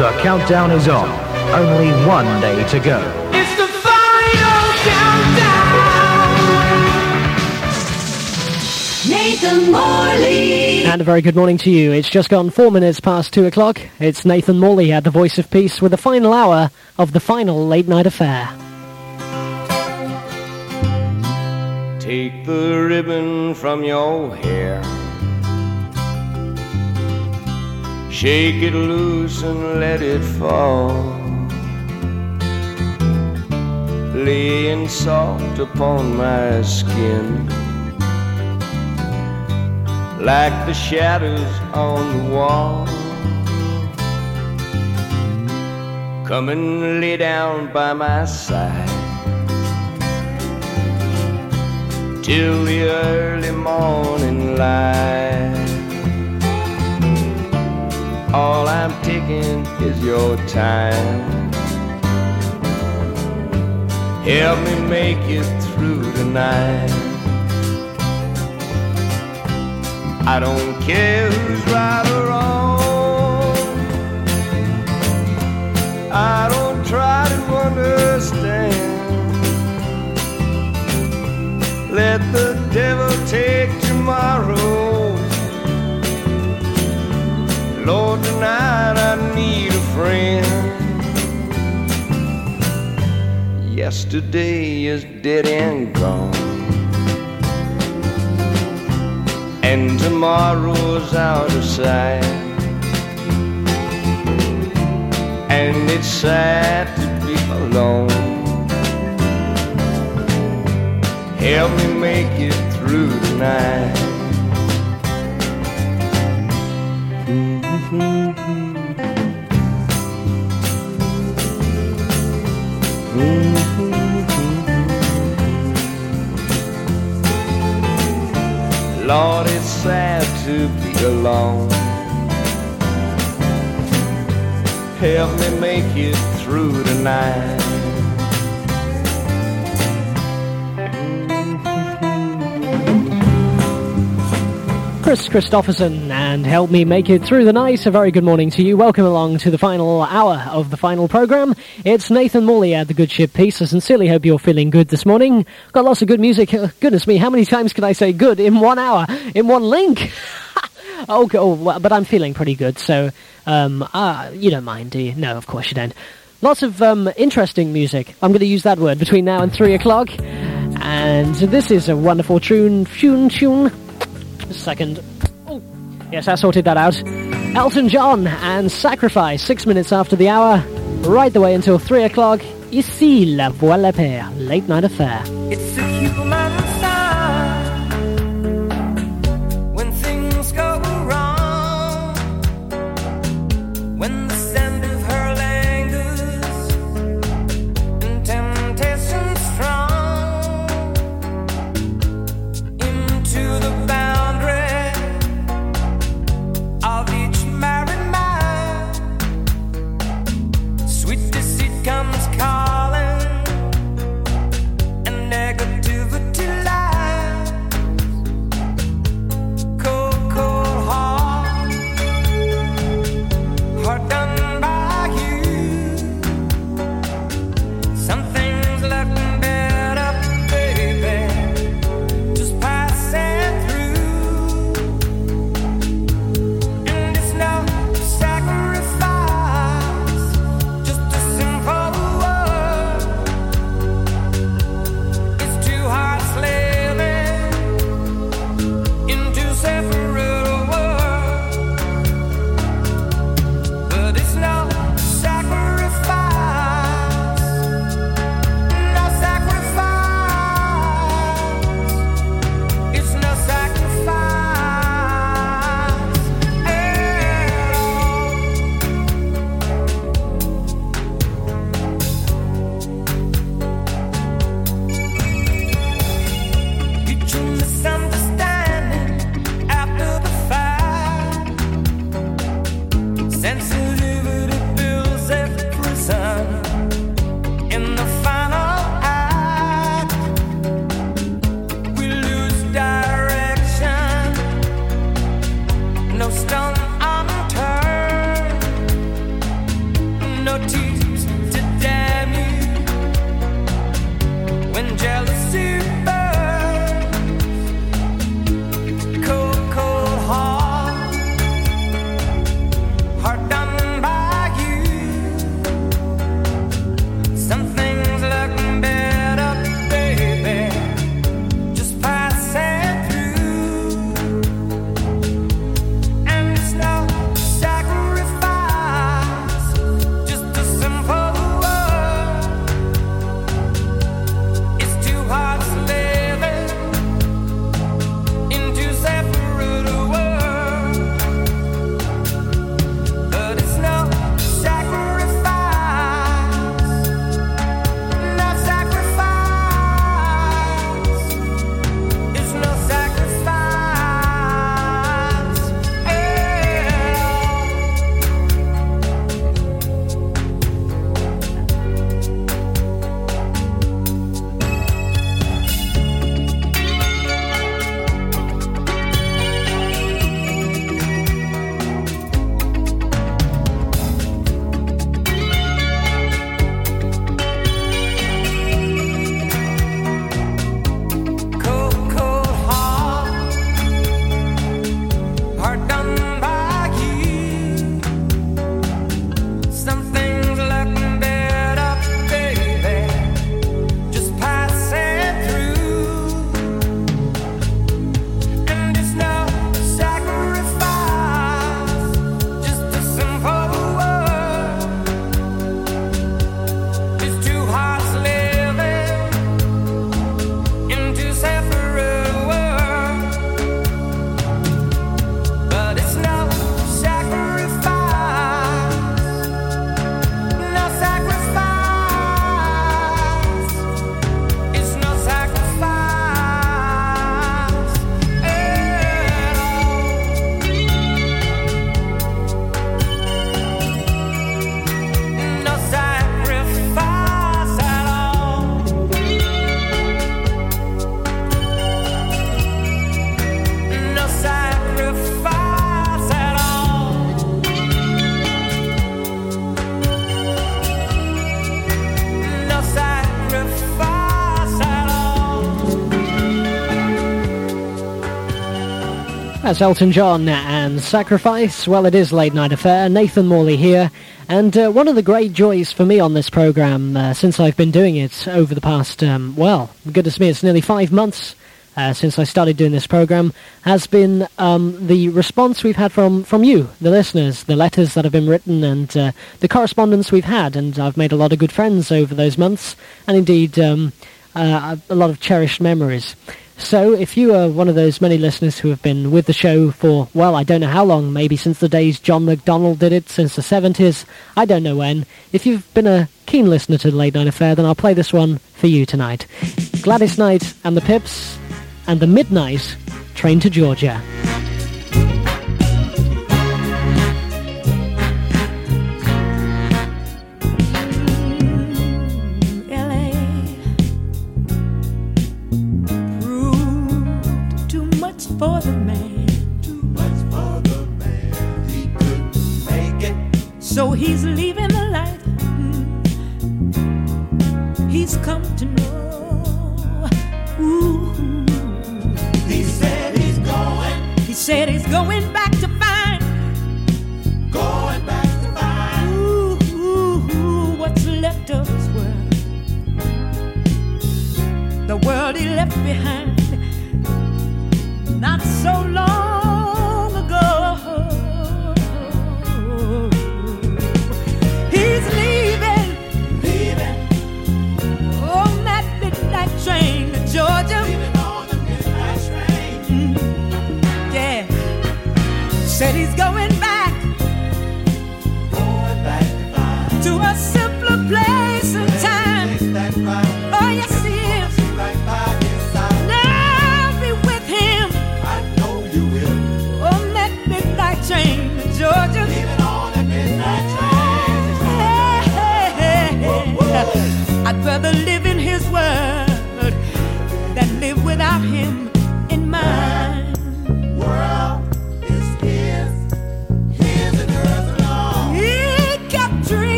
Speaker 22: The countdown is on. Only one day to go.
Speaker 2: It's the final countdown. Nathan Morley.
Speaker 5: and a very good morning to you. It's just gone four minutes past two o'clock. It's Nathan Morley at the Voice of Peace with the final hour of the final late night affair.
Speaker 6: Take the ribbon from your hair. Shake it loose and let it fall. Laying soft upon my skin. Like the shadows on the wall. Come and lay down by my side. Till the early morning light. All I'm taking is your time. Help me make it through tonight. I don't care who's right or wrong. I don't try to understand. Let the devil take tomorrow. Lord, tonight I need a friend. Yesterday is dead and gone. And tomorrow's out of sight. And it's sad to be alone. Help me make it through the night. Lord, it's sad to be alone. Help me make it through tonight.
Speaker 5: Kris Kristofferson and help me make it through the night. A very good morning to you. Welcome along to the final hour of the final program. It's Nathan Morley at the Good Ship Peace. I sincerely hope you're feeling good this morning. Got lots of good music. Uh, Goodness me, how many times can I say good in one hour, in one link? oh, oh, but I'm feeling pretty good, so um, uh, you don't mind, do you? No, of course you don't. Lots of um, interesting music. I'm going to use that word between now and three o'clock. And this is a wonderful tune, tune, tune. Second. Oh, yes, I sorted that out. Elton John and Sacrifice, six minutes after the hour, right the way until three o'clock. Ici la voix la paix, late night affair.
Speaker 23: It's a human
Speaker 5: That's Elton John and Sacrifice. Well, it is Late Night Affair. Nathan Morley here. And uh, one of the great joys for me on this programme, uh, since I've been doing it over the past, um, well, goodness me, it's nearly five months uh, since I started doing this programme, has been um, the response we've had from, from you, the listeners, the letters that have been written and uh, the correspondence we've had. And I've made a lot of good friends over those months and indeed um, uh, a lot of cherished memories. So if you are one of those many listeners who have been with the show for, well, I don't know how long, maybe since the days John McDonnell did it, since the 70s, I don't know when. If you've been a keen listener to the Late Night Affair, then I'll play this one for you tonight. Gladys Knight and the Pips and the Midnight Train to Georgia.
Speaker 24: He's leaving the life mm, he's come to know. Ooh. He said he's going. He said he's going back to find. Going back to find. Ooh, ooh, ooh, what's left of his world. The world he left behind. Not so long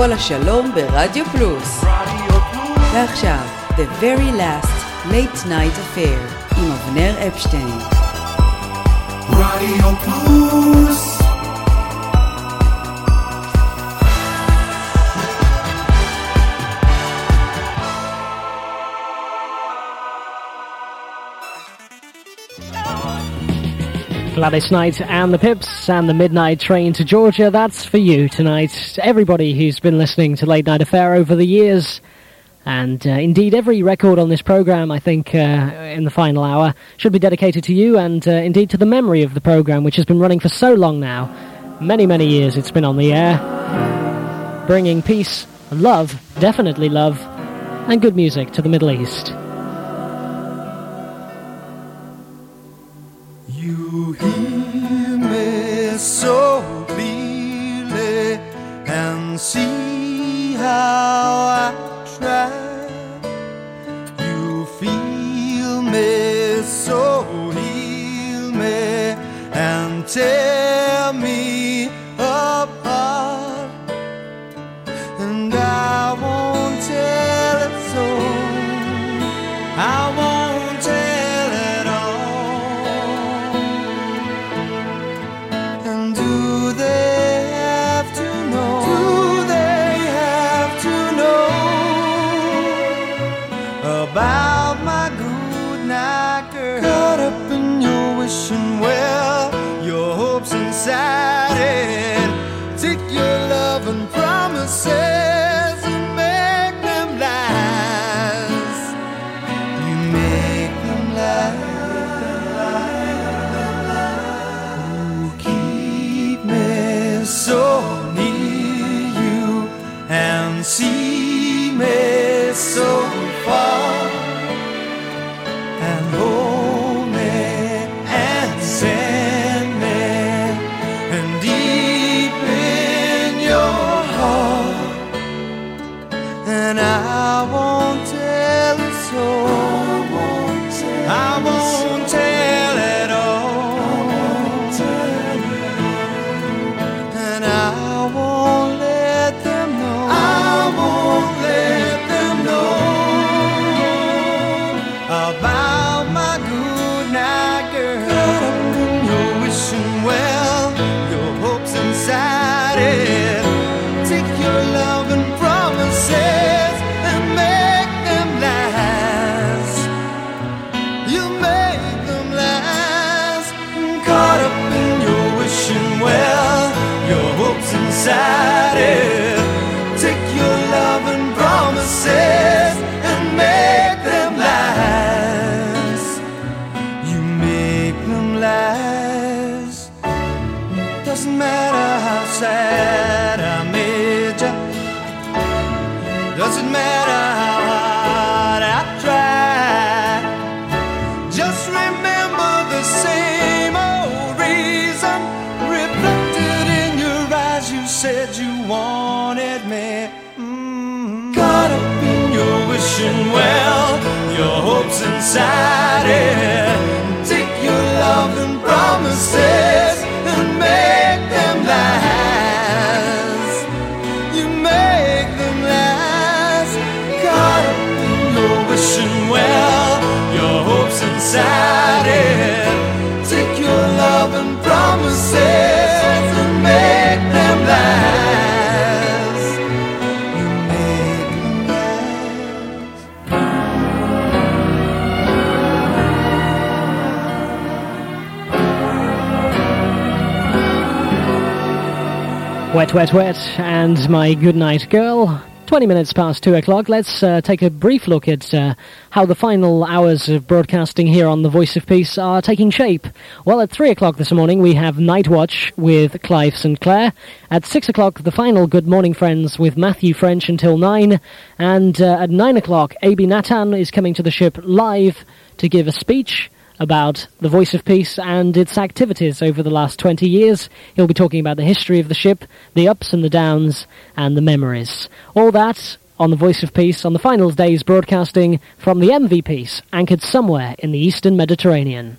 Speaker 25: לכל השלום ברדיו פלוס. ועכשיו, The Very Last Late Night Affair עם אבנר אפשטיין.
Speaker 2: רדיו פלוס.
Speaker 5: Gladys Knight and the Pips and the Midnight Train to Georgia. That's for you tonight. Everybody who's been listening to Late Night Affair over the years. And uh, indeed, every record on this program, I think, uh, in the final hour, should be dedicated to you and uh, indeed to the memory of the program, which has been running for so long now. Many, many years it's been on the air. bringing peace, love, definitely love, and good music to the Middle East.
Speaker 6: I try. You feel me so heal me and tear it. Take your love and promises and make them last. You make them last.
Speaker 5: Wet, wet, wet, and my good night girl. 20 minutes past 2 o'clock. Let's uh, take a brief look at uh, how the final hours of broadcasting here on The Voice of Peace are taking shape. Well, at 3 o'clock this morning, we have Night Watch with Clive St. Clair. At 6 o'clock, the final Good Morning Friends with Matthew French until 9. And uh, at 9 o'clock, Abie Nathan is coming to the ship live to give a speech about the Voice of Peace and its activities over the last 20 years. He'll be talking about the history of the ship, the ups and the downs, and the memories. All that on the Voice of Peace on the finals days broadcasting from the MV Peace, anchored somewhere in the eastern Mediterranean.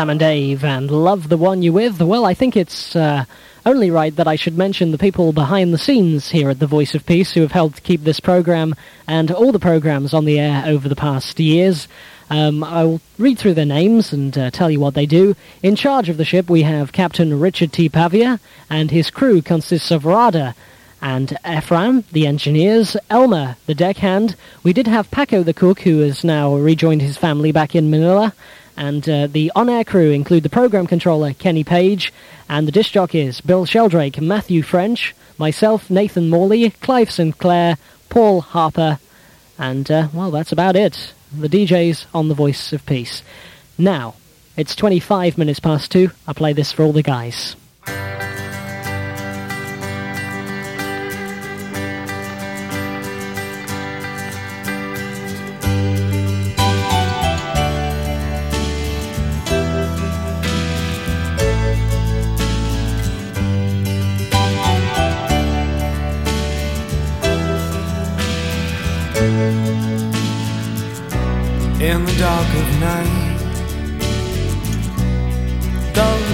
Speaker 5: Sam and Dave, and love the one you with. Well, I think it's uh, only right that I should mention the people behind the scenes here at the Voice of Peace who have helped keep this program and all the programs on the air over the past years. Um, I'll read through their names and uh, tell you what they do. In charge of the ship, we have Captain Richard T. Pavia, and his crew consists of Rada and Ephraim, the engineers, Elmer, the deckhand. We did have Paco, the cook, who has now rejoined his family back in Manila. And uh, the on-air crew include the program controller, Kenny Page, and the disc jockeys, Bill Sheldrake, Matthew French, myself, Nathan Morley, Clive Sinclair, Paul Harper, and, uh, well, that's about it. The DJs on the Voice of Peace. Now, it's 25 minutes past two. I play this for all the guys.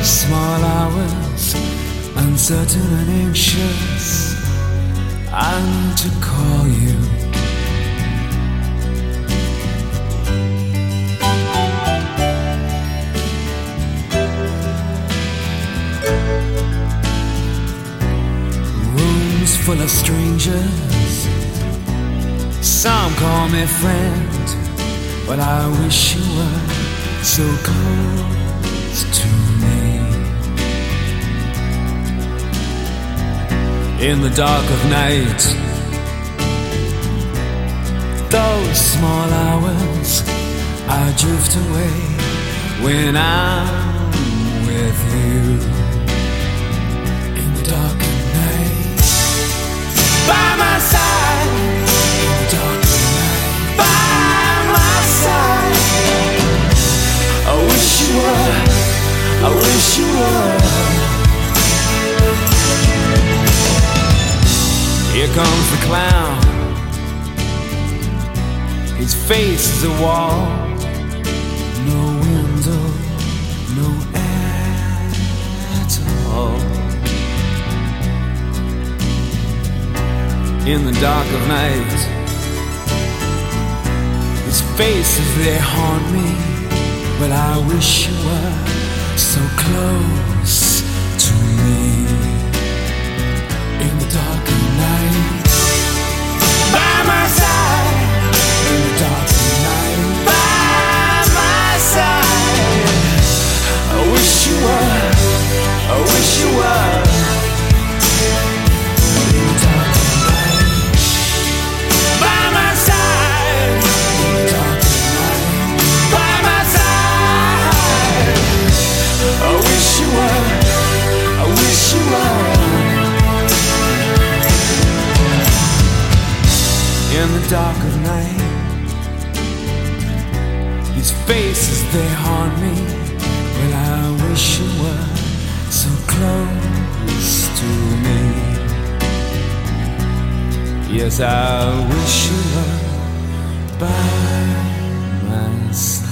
Speaker 14: Small hours, uncertain and anxious, I to call you. Rooms full of strangers, some call me friend. But I wish you were so close to me. In the dark of night, those small hours, I drift away when I'm with you. In the dark of night, by my side. In the dark of night, by my side. I wish you were. I wish you were. Here comes the clown. His face is a wall. No window, no air at all. In the dark of night, his faces they haunt me. But I wish you were so close I wish you were. in the dark of night. These faces they haunt me. Well, I wish you were so close to me. Yes, I wish you were by my side.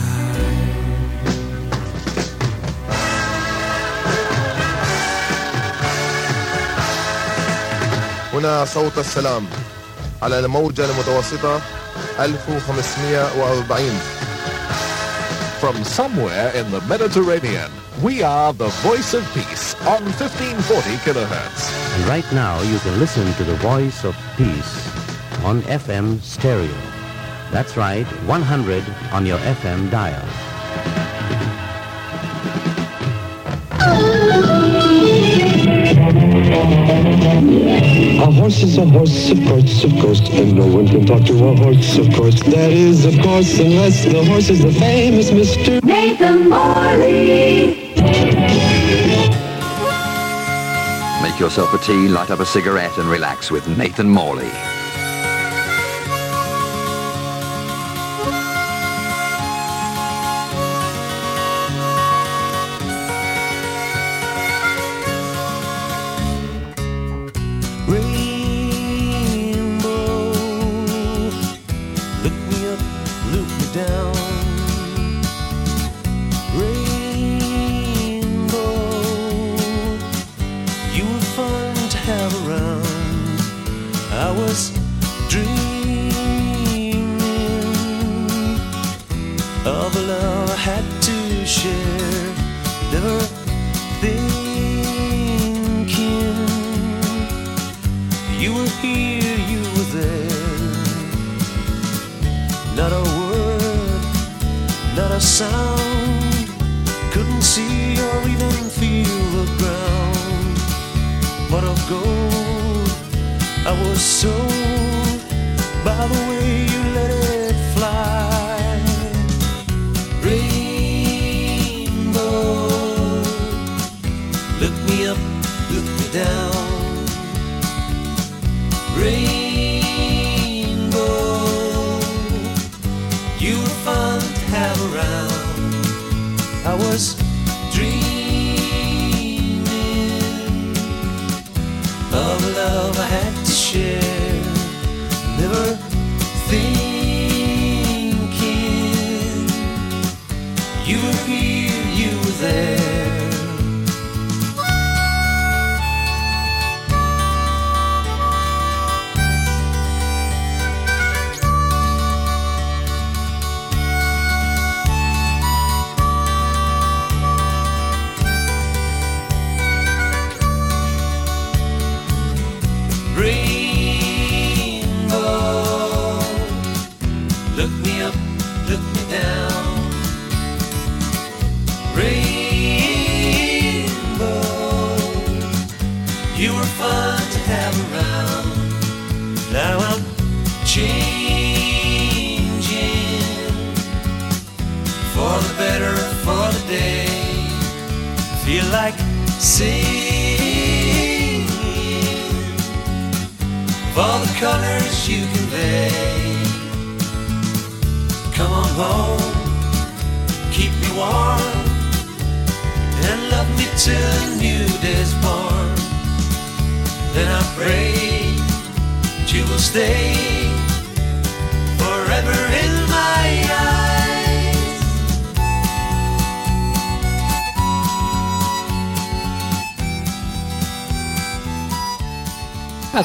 Speaker 10: هنا صوت السلام على الموجة المتوسطة 1540
Speaker 11: From somewhere in the Mediterranean, we are the voice of peace on 1540 kilohertz.
Speaker 12: And right now you can listen to the voice of peace on FM stereo. That's right, 100 on your FM dial.
Speaker 26: A horse is a horse, of course, of course, and no one can talk to a horse, of course. That is, of course, unless the horse is the famous Mr. Nathan Morley.
Speaker 27: Make yourself a tea, light up a cigarette, and relax with Nathan Morley.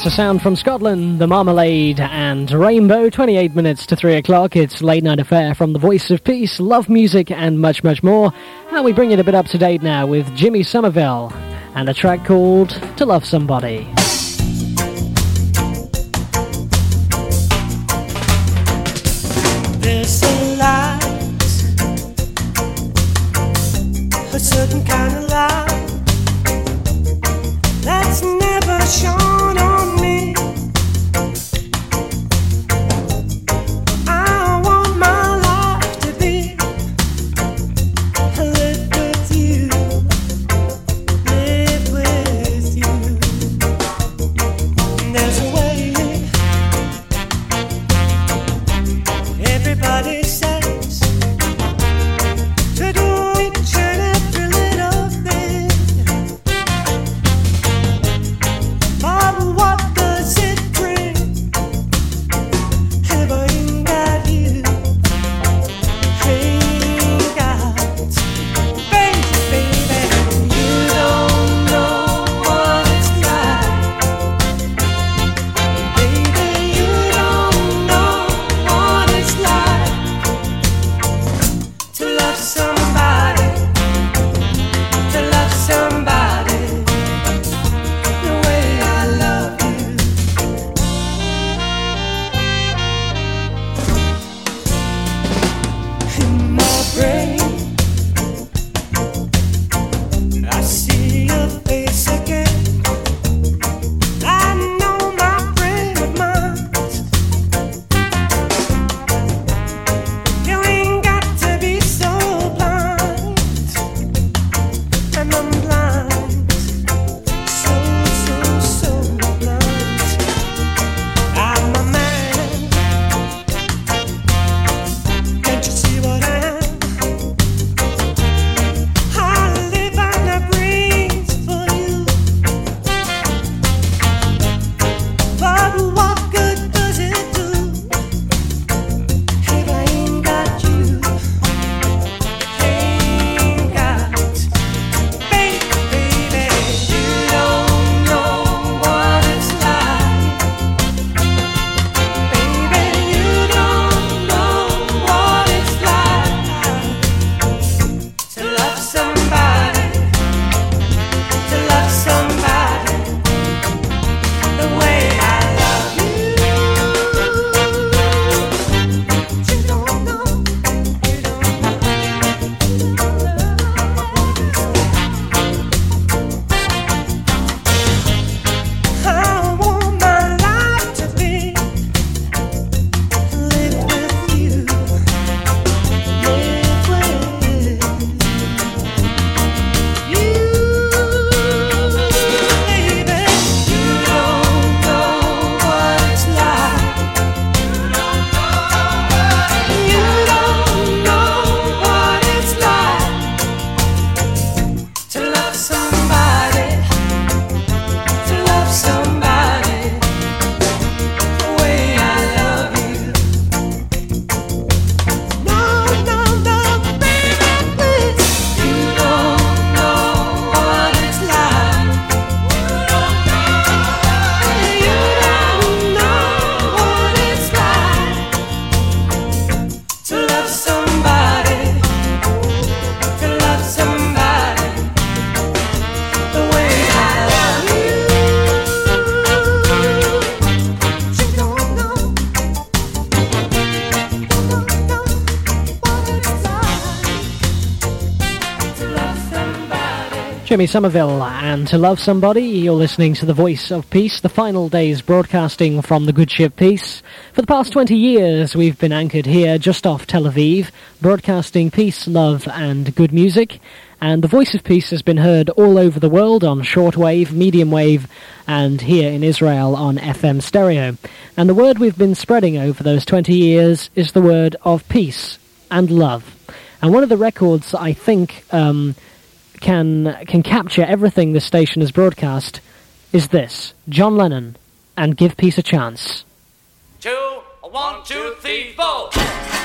Speaker 5: That's a sound from Scotland, The Marmalade and Rainbow. 28 minutes to 3 o'clock. It's Late Night Affair from The Voice of Peace, Love Music, and much, much more. And we bring it a bit up to date now with Jimmy Somerville and a track called To Love Somebody. Jimmy Somerville, and to love somebody, you're listening to the Voice of Peace, the final days broadcasting from the good ship Peace. For the past 20 years, we've been anchored here just off Tel Aviv, broadcasting peace, love, and good music. And the Voice of Peace has been heard all over the world on shortwave, medium wave, and here in Israel on FM stereo. And the word we've been spreading over those 20 years is the word of peace and love. And one of the records I think um, can can capture everything this station has broadcast is this: John Lennon and "Give Peace a Chance."
Speaker 18: Two, one, two, three, four.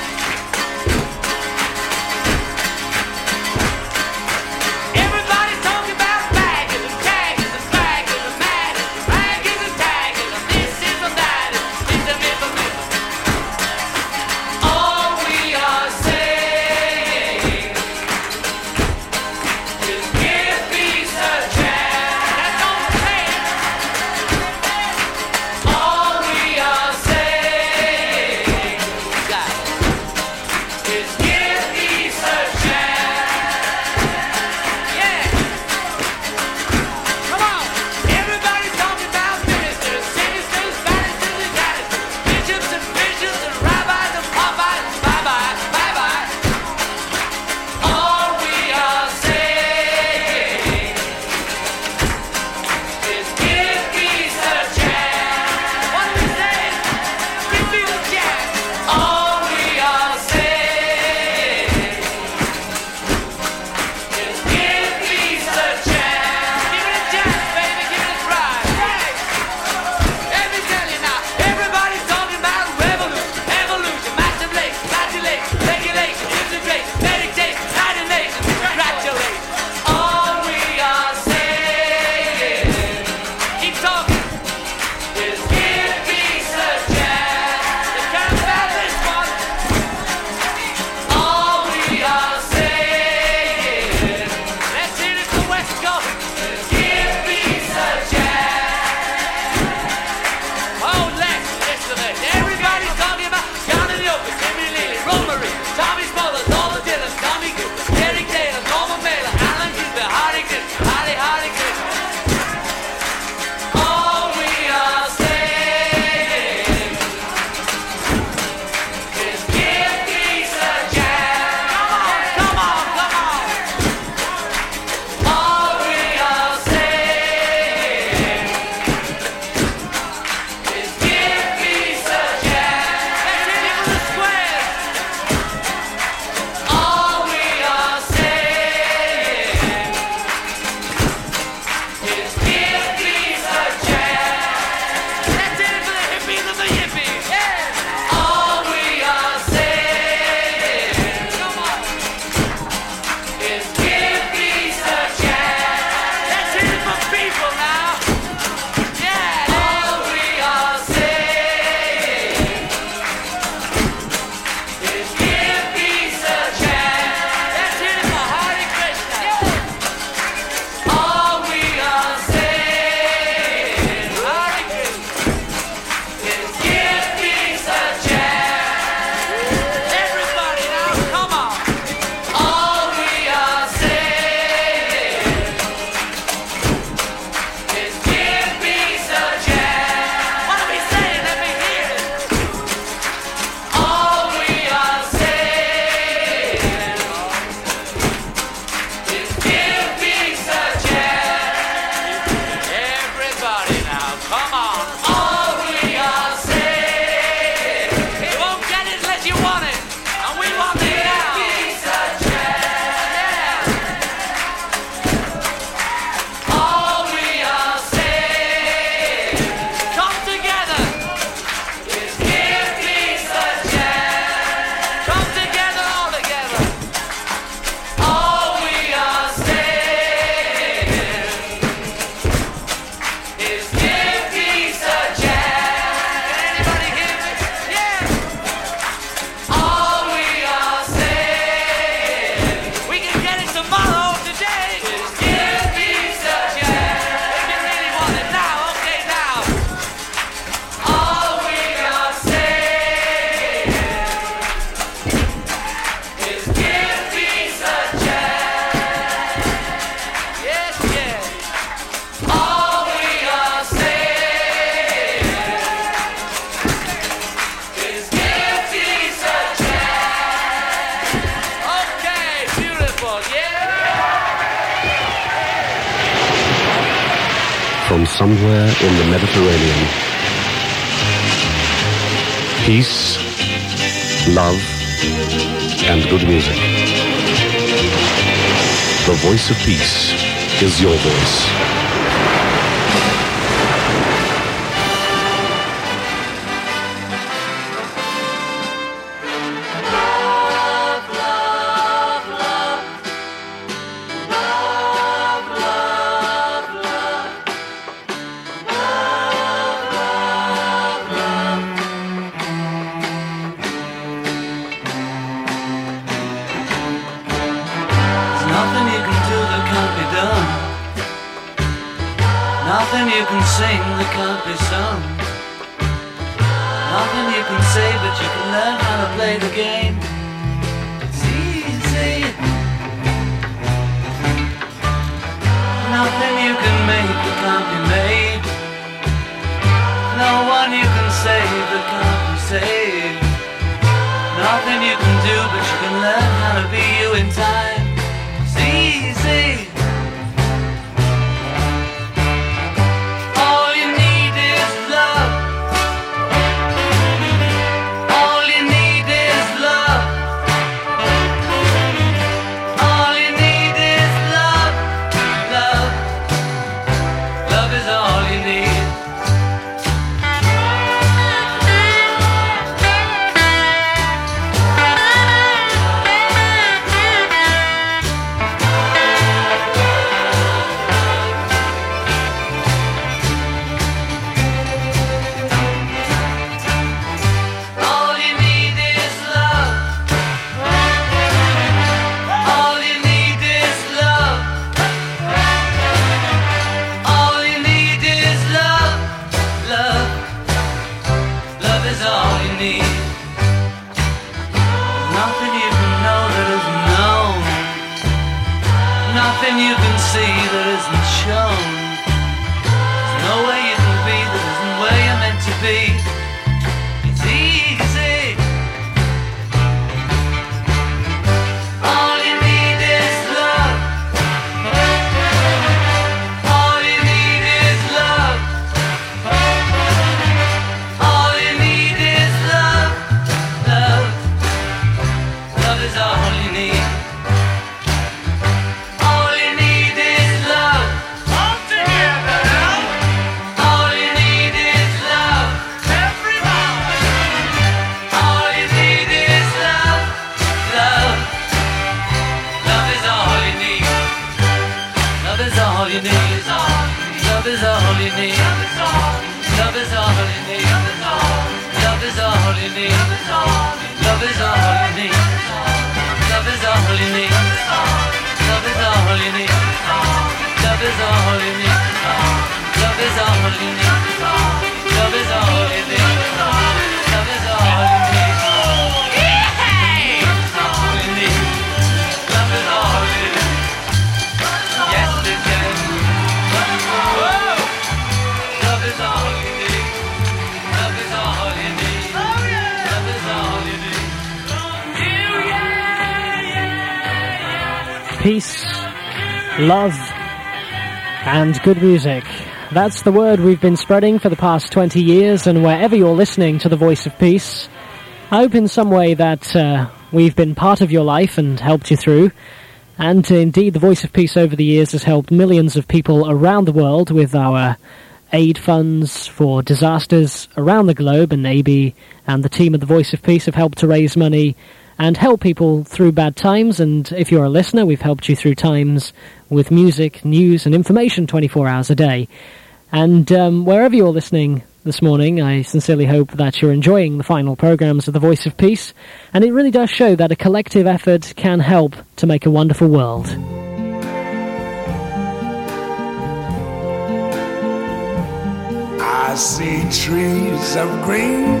Speaker 18: Voice of peace is your voice.
Speaker 28: Love is all you need. Love is all you need. Love is all you need. Love is all you need. Love is all you need. Love is all you need. Love is all you need. Love is all you need. Love is all you need.
Speaker 5: Peace, love, and good music. That's the word we've been spreading for the past 20 years, and wherever you're listening to the voice of peace, I hope in some way that uh, we've been part of your life and helped you through. And indeed, the voice of peace over the years has helped millions of people around the world with our aid funds for disasters around the globe, and Abie and the team of the Voice of Peace have helped to raise money and help people through bad times. And if you're a listener, we've helped you through times with music, news, and information 24 hours a day. And um, wherever you're listening this morning, I sincerely hope that you're enjoying the final programs of the Voice of Peace. And it really does show that a collective effort can help to make a wonderful world.
Speaker 29: I see trees of green,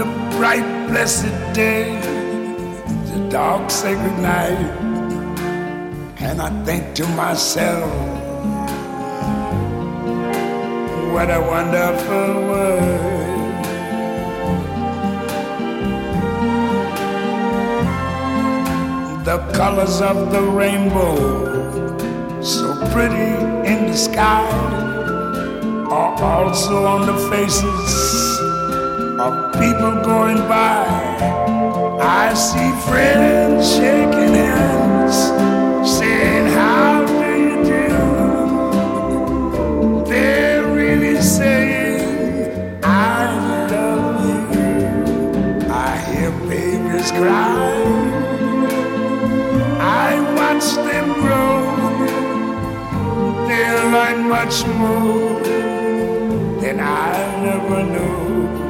Speaker 29: The bright, blessed day, the dark, sacred night. And I think to myself, what a wonderful world. The colors of the rainbow, so pretty in the sky, are also on the faces of people going by. I see friends shaking hands, saying, How do you do? They're really saying, I love you. I hear babies cry. I watch them grow. They learn much more than I never knew.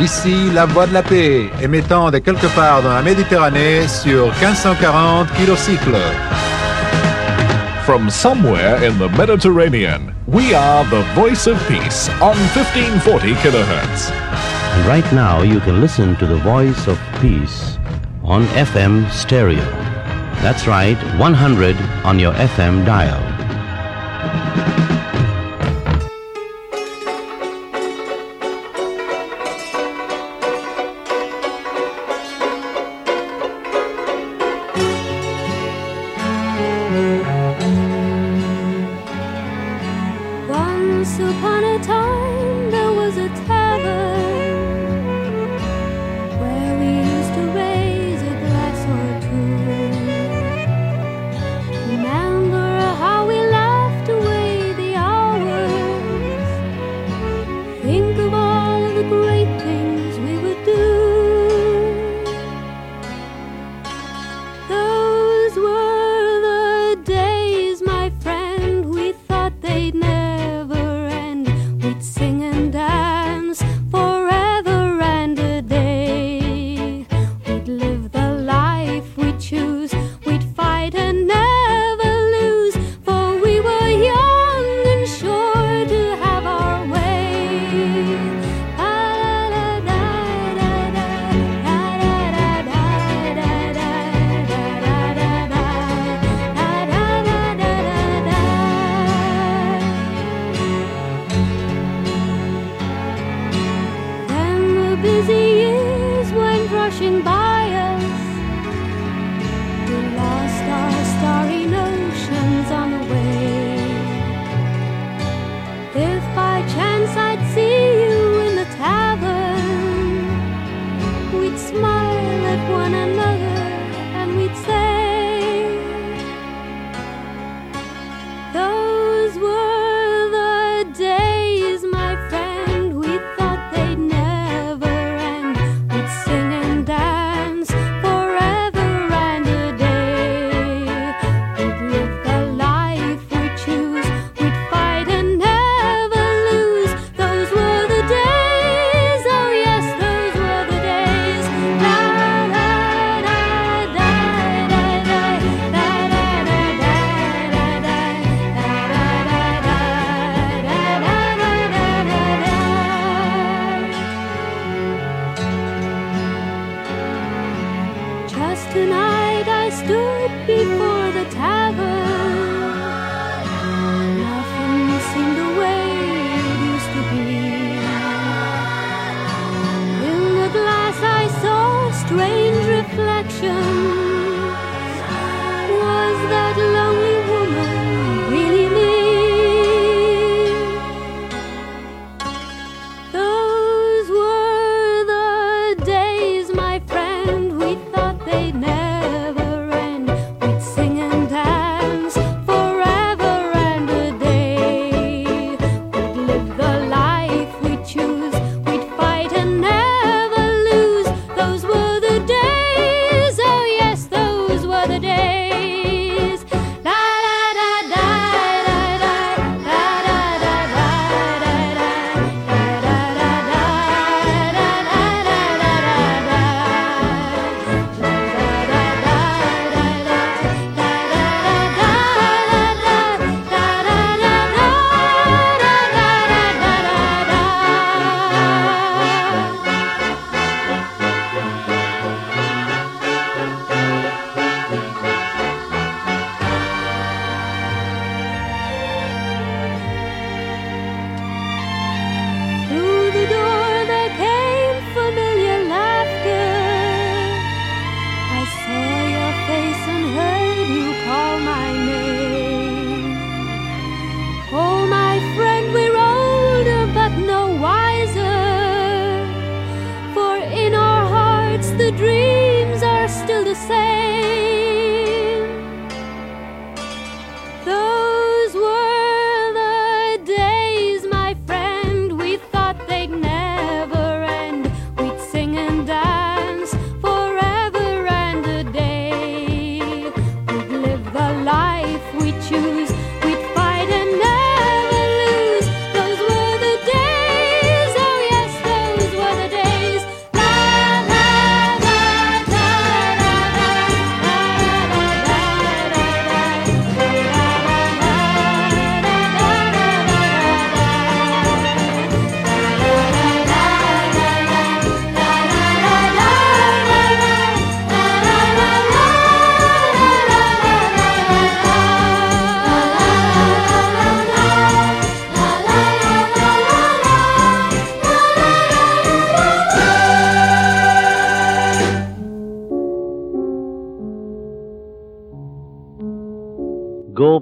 Speaker 30: Ici la voix de la paix, émettant de quelque part dans la Méditerranée sur 1540 kilocycles.
Speaker 11: From somewhere in the Mediterranean, we are the voice of peace on 1540 kilohertz.
Speaker 12: And right now you can listen to the voice of peace on FM stereo. That's right, 100 on your FM dial.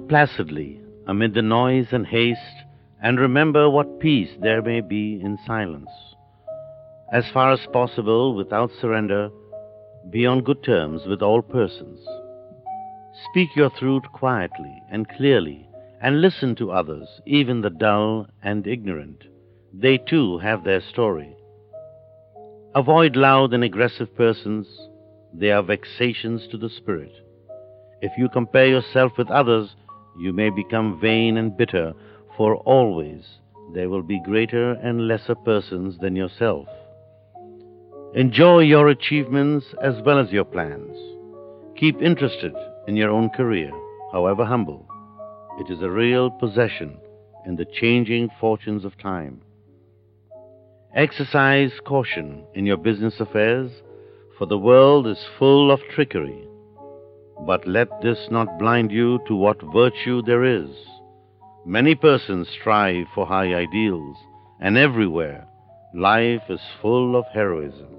Speaker 12: Placidly amid the noise and haste, and remember what peace there may be in silence. As far as possible, without surrender, be on good terms with all persons. Speak your truth quietly and clearly, and listen to others, even the dull and ignorant. They too have their story. Avoid loud and aggressive persons, they are vexations to the spirit. If you compare yourself with others, you may become vain and bitter, for always there will be greater and lesser persons than yourself. Enjoy your achievements as well as your plans. Keep interested in your own career, however humble. It is a real possession in the changing fortunes of time. Exercise caution in your business affairs, for the world is full of trickery. But let this not blind you to what virtue there is. Many persons strive for high ideals, and everywhere life is full of heroism.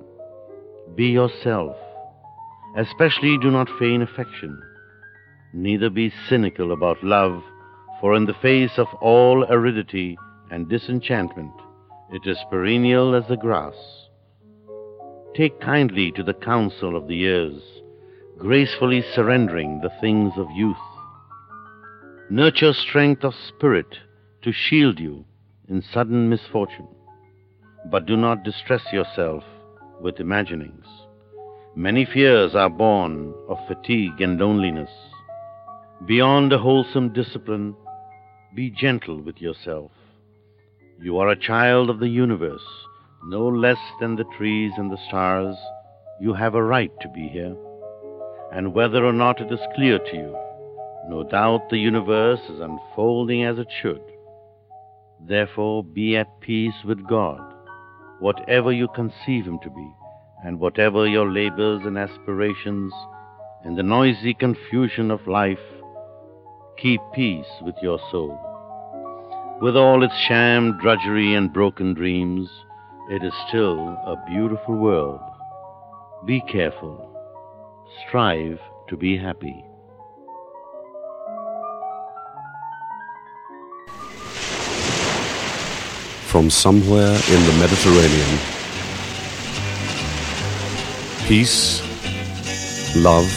Speaker 12: Be yourself. Especially do not feign affection. Neither be cynical about love, for in the face of all aridity and disenchantment, it is perennial as the grass. Take kindly to the counsel of the years, gracefully surrendering the things of youth. Nurture strength of spirit to shield you in sudden misfortune, but do not distress yourself with imaginings. Many fears are born of fatigue and loneliness. Beyond a wholesome discipline, be gentle with yourself. You are a child of the universe, no less than the trees and the stars. You have a right to be here. And whether or not it is clear to you, no doubt the universe is unfolding as it should. Therefore, be at peace with God, whatever you conceive Him to be, and whatever your labors and aspirations, in the noisy confusion of life, keep peace with your soul. With all its sham drudgery and broken dreams, it is still a beautiful world. Be careful. Strive to be happy.
Speaker 24: From somewhere in the Mediterranean, peace, love,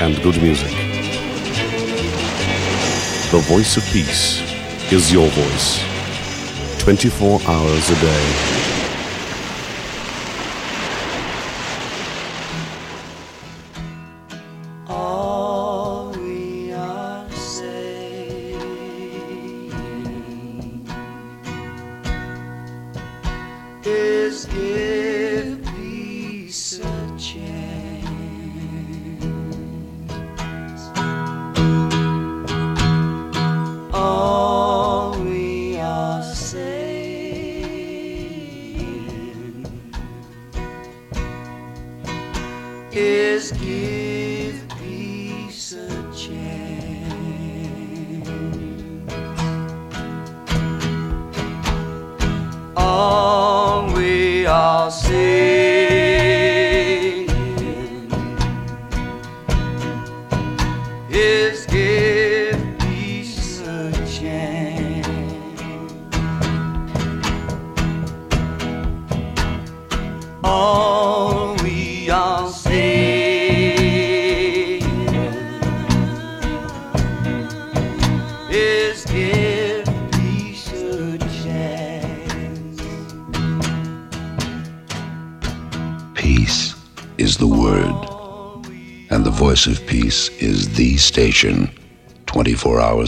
Speaker 24: and good music. The voice of peace is your voice, 24 hours a day.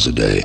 Speaker 31: Hours a day.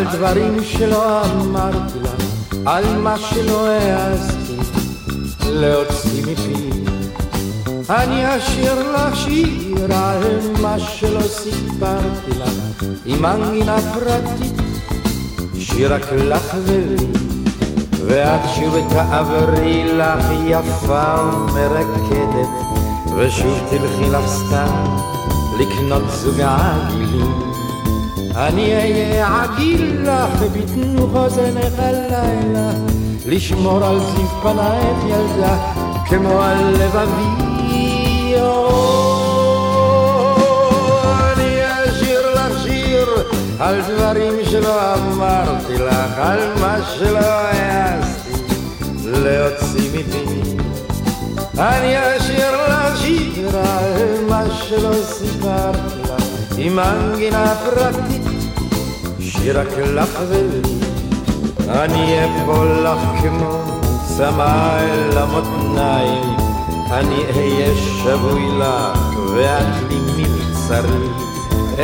Speaker 6: על דברים שלא אמרתי לך, על מה שלא העזתי להוציא מפי. אני אשיר לך שיר על מה שלא סיפרתי לך, עם מנגינה פרטית, שיר רק לך ולי. ואת שוב תעברי לך יפה ומרקדת, ושוב תלכי לך סתם לקנות זוג עגילים. אני אהיה עגיל לך בתנוך אוזנך הלילה, לשמור על זיו פנייך ילדה, כמו על לבבי. אני אשיר לך שיר על דברים שלא אמרתי לך, על מה שלא העזתי להוציא מפי. אני אשיר לך שיר על מה שלא סיפרתי לך, עם מנגינה פרטית, שיר רק לך ולי. אני אפול לך כמו צמא אל המותניים, אני אהיה שבוי לך ואת לי מבצרי.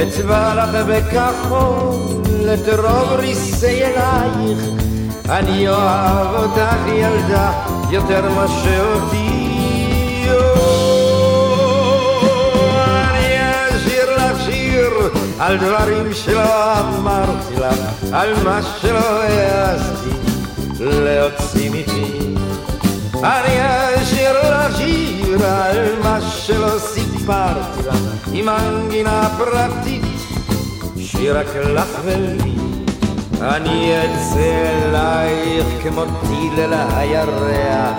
Speaker 6: אצבע לך בכחול את רוב ריסי אלייך, אני אוהב אותך ילדה יותר מאשר אותי. על דברים שלא אמרתי לך, על מה שלא העזתי להוציא מפי. אני אשיר לך שיר על מה שלא סיפרתי לך, עם מנגינה פרטית, שיר רק לך ולי. אני אצא אלייך כמו טיל אל הירח,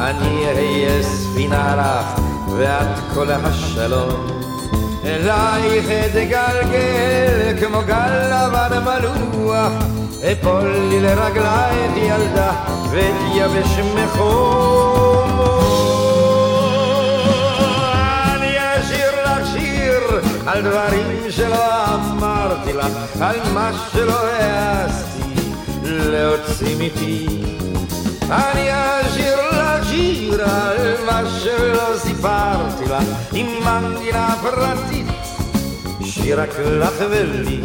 Speaker 6: אני אהיה ספינה לך, ואת כל השלום. אלייך אתגלגל כמו גל לבן מלוח, אפול לי לרגלייך ילדה, ואתייבש מחום. אני אשיר לך שיר על דברים שלא אמרתי לך, על מה שלא העזתי להוציא מפי. אני אשיר שיר על מה שלא סיפרתי לך, עם מנגינה פרטית, שיר רק לך ולי.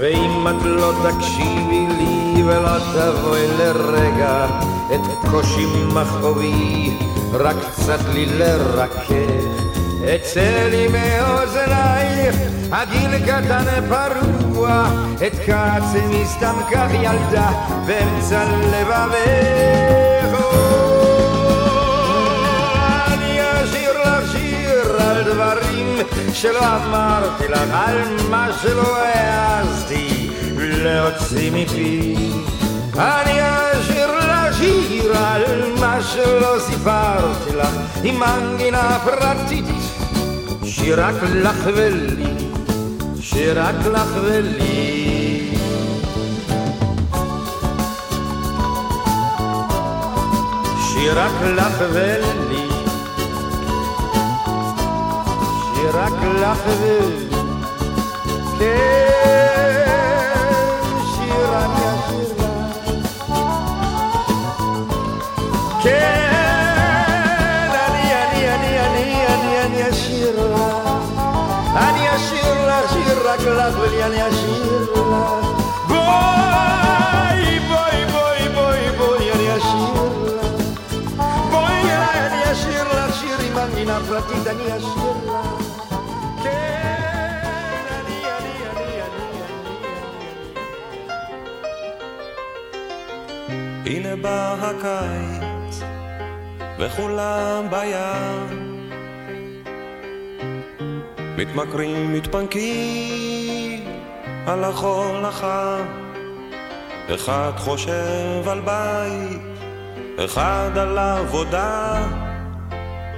Speaker 6: ואם את לא תקשיבי לי ולא תבואי לרגע את קושי מכאובי, רק קצת לי לרכך. אצא לי מאוזנייך, הגיל קטן פרוע, את כעצמי סתם כך ילדה, באמצע לבבך. דברים שלא אמרתי לך, על מה שלא העזתי להוציא מפי. אני אשיר לך שיר על מה שלא סיפרתי לך, עם מנגינה פרטית, שיר רק לך ולי, שיר רק לך ולי. שיר רק לך ולי, sera klaffevi Ke shira ya shira ani ani ani ani ani ani shira Ani shira shira ani shira Boy boy boy boy boy ani shira Boy ani shira shira imangina pratita
Speaker 32: הנה בא הקיץ, וכולם בים. מתמכרים, מתפנקים על החול החם. אחד חושב על בית, אחד על עבודה.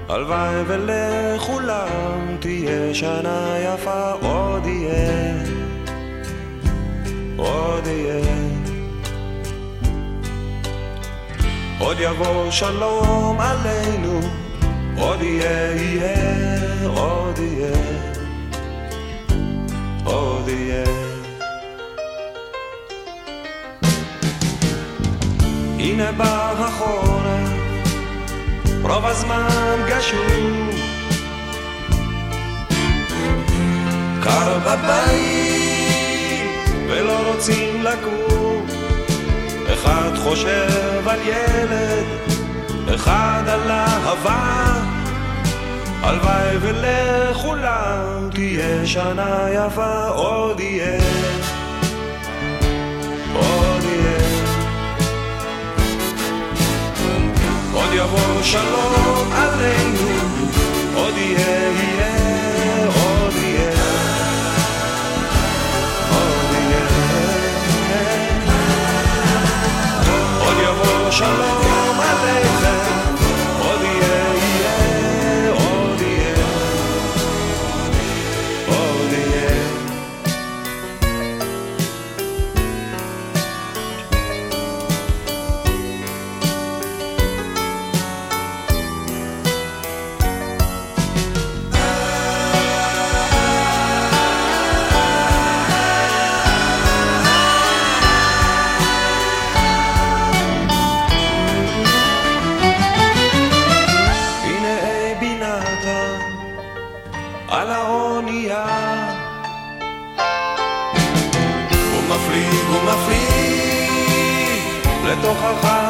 Speaker 32: הלוואי ולכולם תהיה שנה יפה, עוד יהיה, עוד יהיה. עוד יבוא שלום עלינו, עוד יהיה, יהיה, עוד יהיה, עוד יהיה. הנה בא החורף, רוב הזמן גשום. קר בבית, ולא רוצים לקום. אחד חושב על ילד, אחד על אהבה. הלוואי ולכולם תהיה שנה יפה, עוד יהיה, עוד יהיה. עוד יבוא שלום עלינו, עוד יהיה, shalom.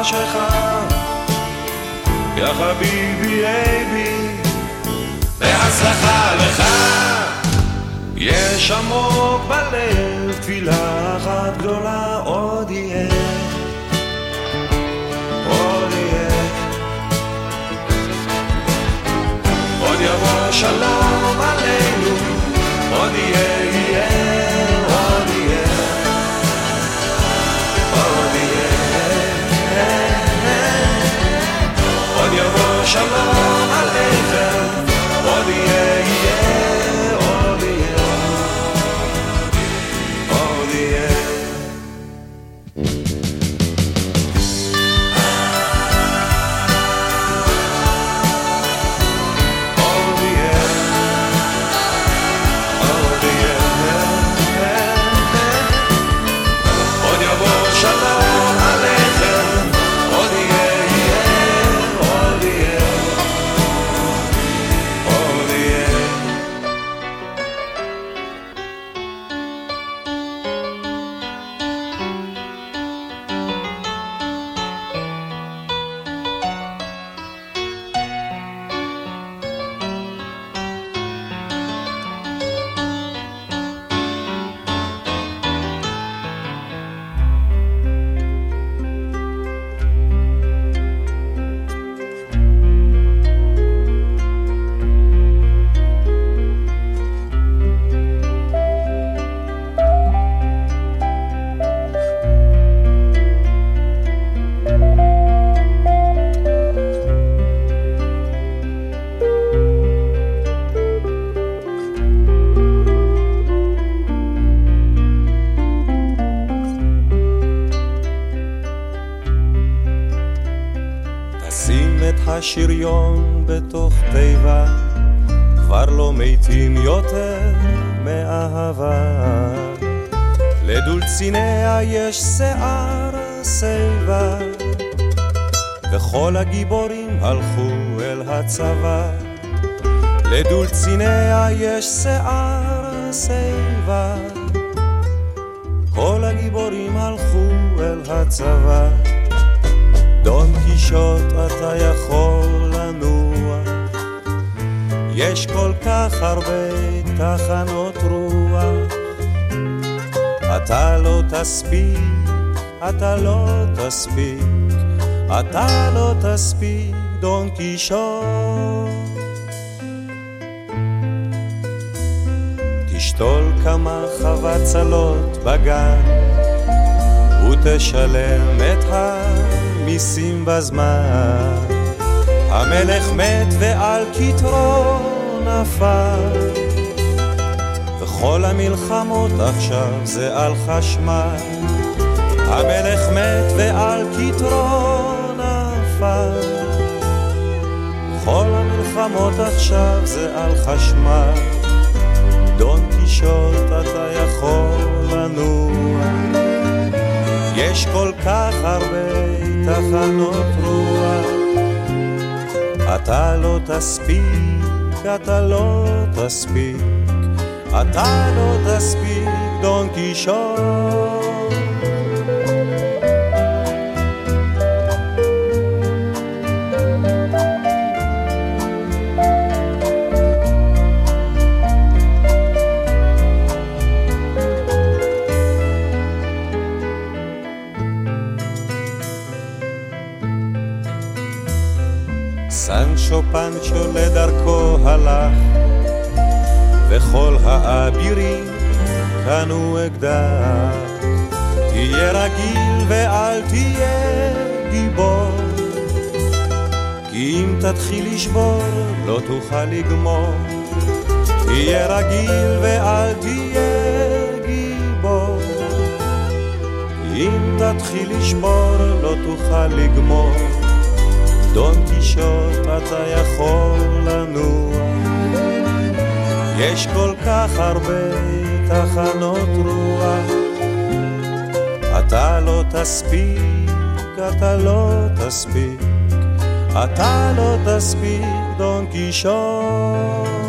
Speaker 32: החשיכה יא חביבי אבי בהצלחה לך. יש עמוק בלב תפילה אחת גדולה עוד יהיה. עוד יהיה. עוד יבוא שלום עלינו, עוד יהיה,
Speaker 33: chamou וכל הגיבורים הלכו אל הצבא. לדולציניה יש שיער שיבה, כל הגיבורים הלכו אל הצבא. דון קישוט אתה יכול לנוע, יש כל כך הרבה תחנות רוח. אתה לא תספיק, אתה לא תספיק, אתה לא תספיק, דון קישוט. תשתול כמה חבצלות בגן, ותשלם את המיסים בזמן. המלך מת ועל כתרו נפל, וכל המלחמות עכשיו זה על חשמל. המלך מת ועל כתרו נפל. כל המלחמות עכשיו זה על חשמל. דון קישוט אתה יכול לנוע. יש כל כך הרבה תחנות רוח. אתה לא תספיק, אתה לא תספיק. אתה לא תספיק, דון קישוט. סנצ'ו פנצ'ו לדרכו הלך, וכל האבירים קנו אקדח. תהיה רגיל ואל תהיה גיבור, כי אם תתחיל לשבור לא תוכל לגמור. תהיה רגיל ואל תהיה גיבור, אם תתחיל לשבור לא תוכל לגמור. דון קישוט אתה יכול לנוע יש כל כך הרבה תחנות רוח. אתה לא תספיק, אתה לא תספיק. אתה לא תספיק, דון קישוט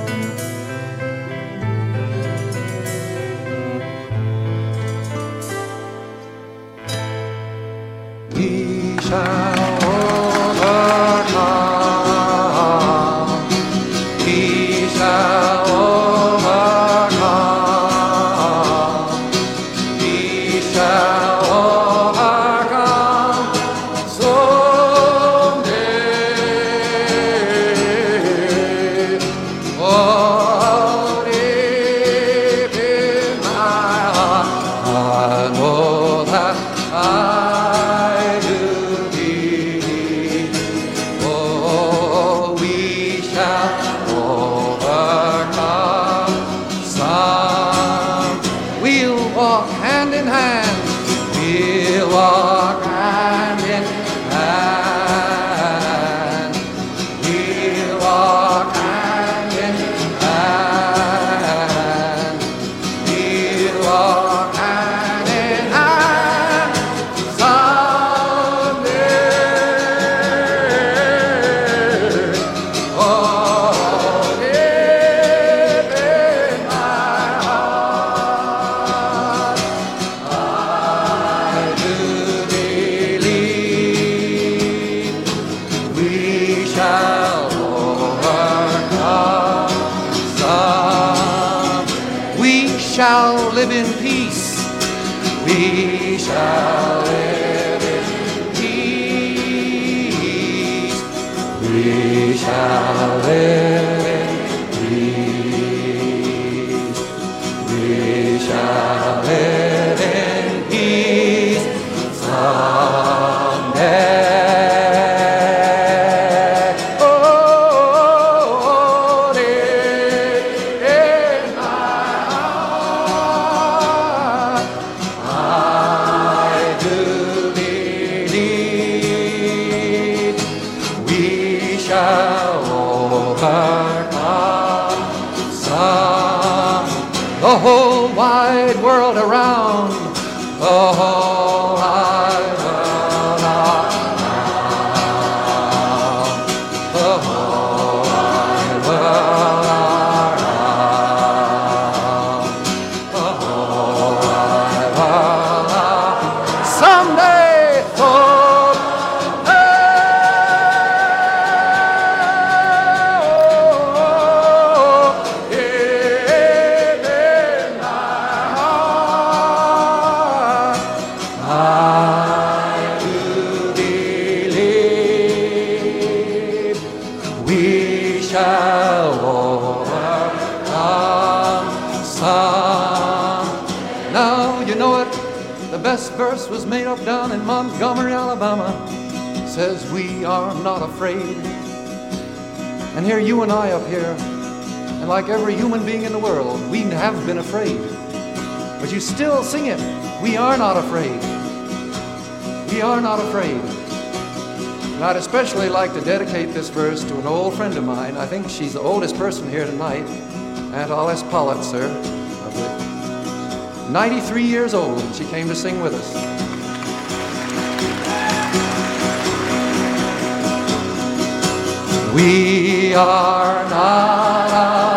Speaker 34: shall live in peace. We shall live in peace. We shall live in peace. We shall live in peace And here you and I up here, and like every human being in the world, we have been afraid. But you still sing it. We are not afraid. We are not afraid. And I'd especially like to dedicate this verse to an old friend of mine. I think she's the oldest person here tonight. Aunt Alice Pollitzer. of 93 years old, and she came to sing with us. We are not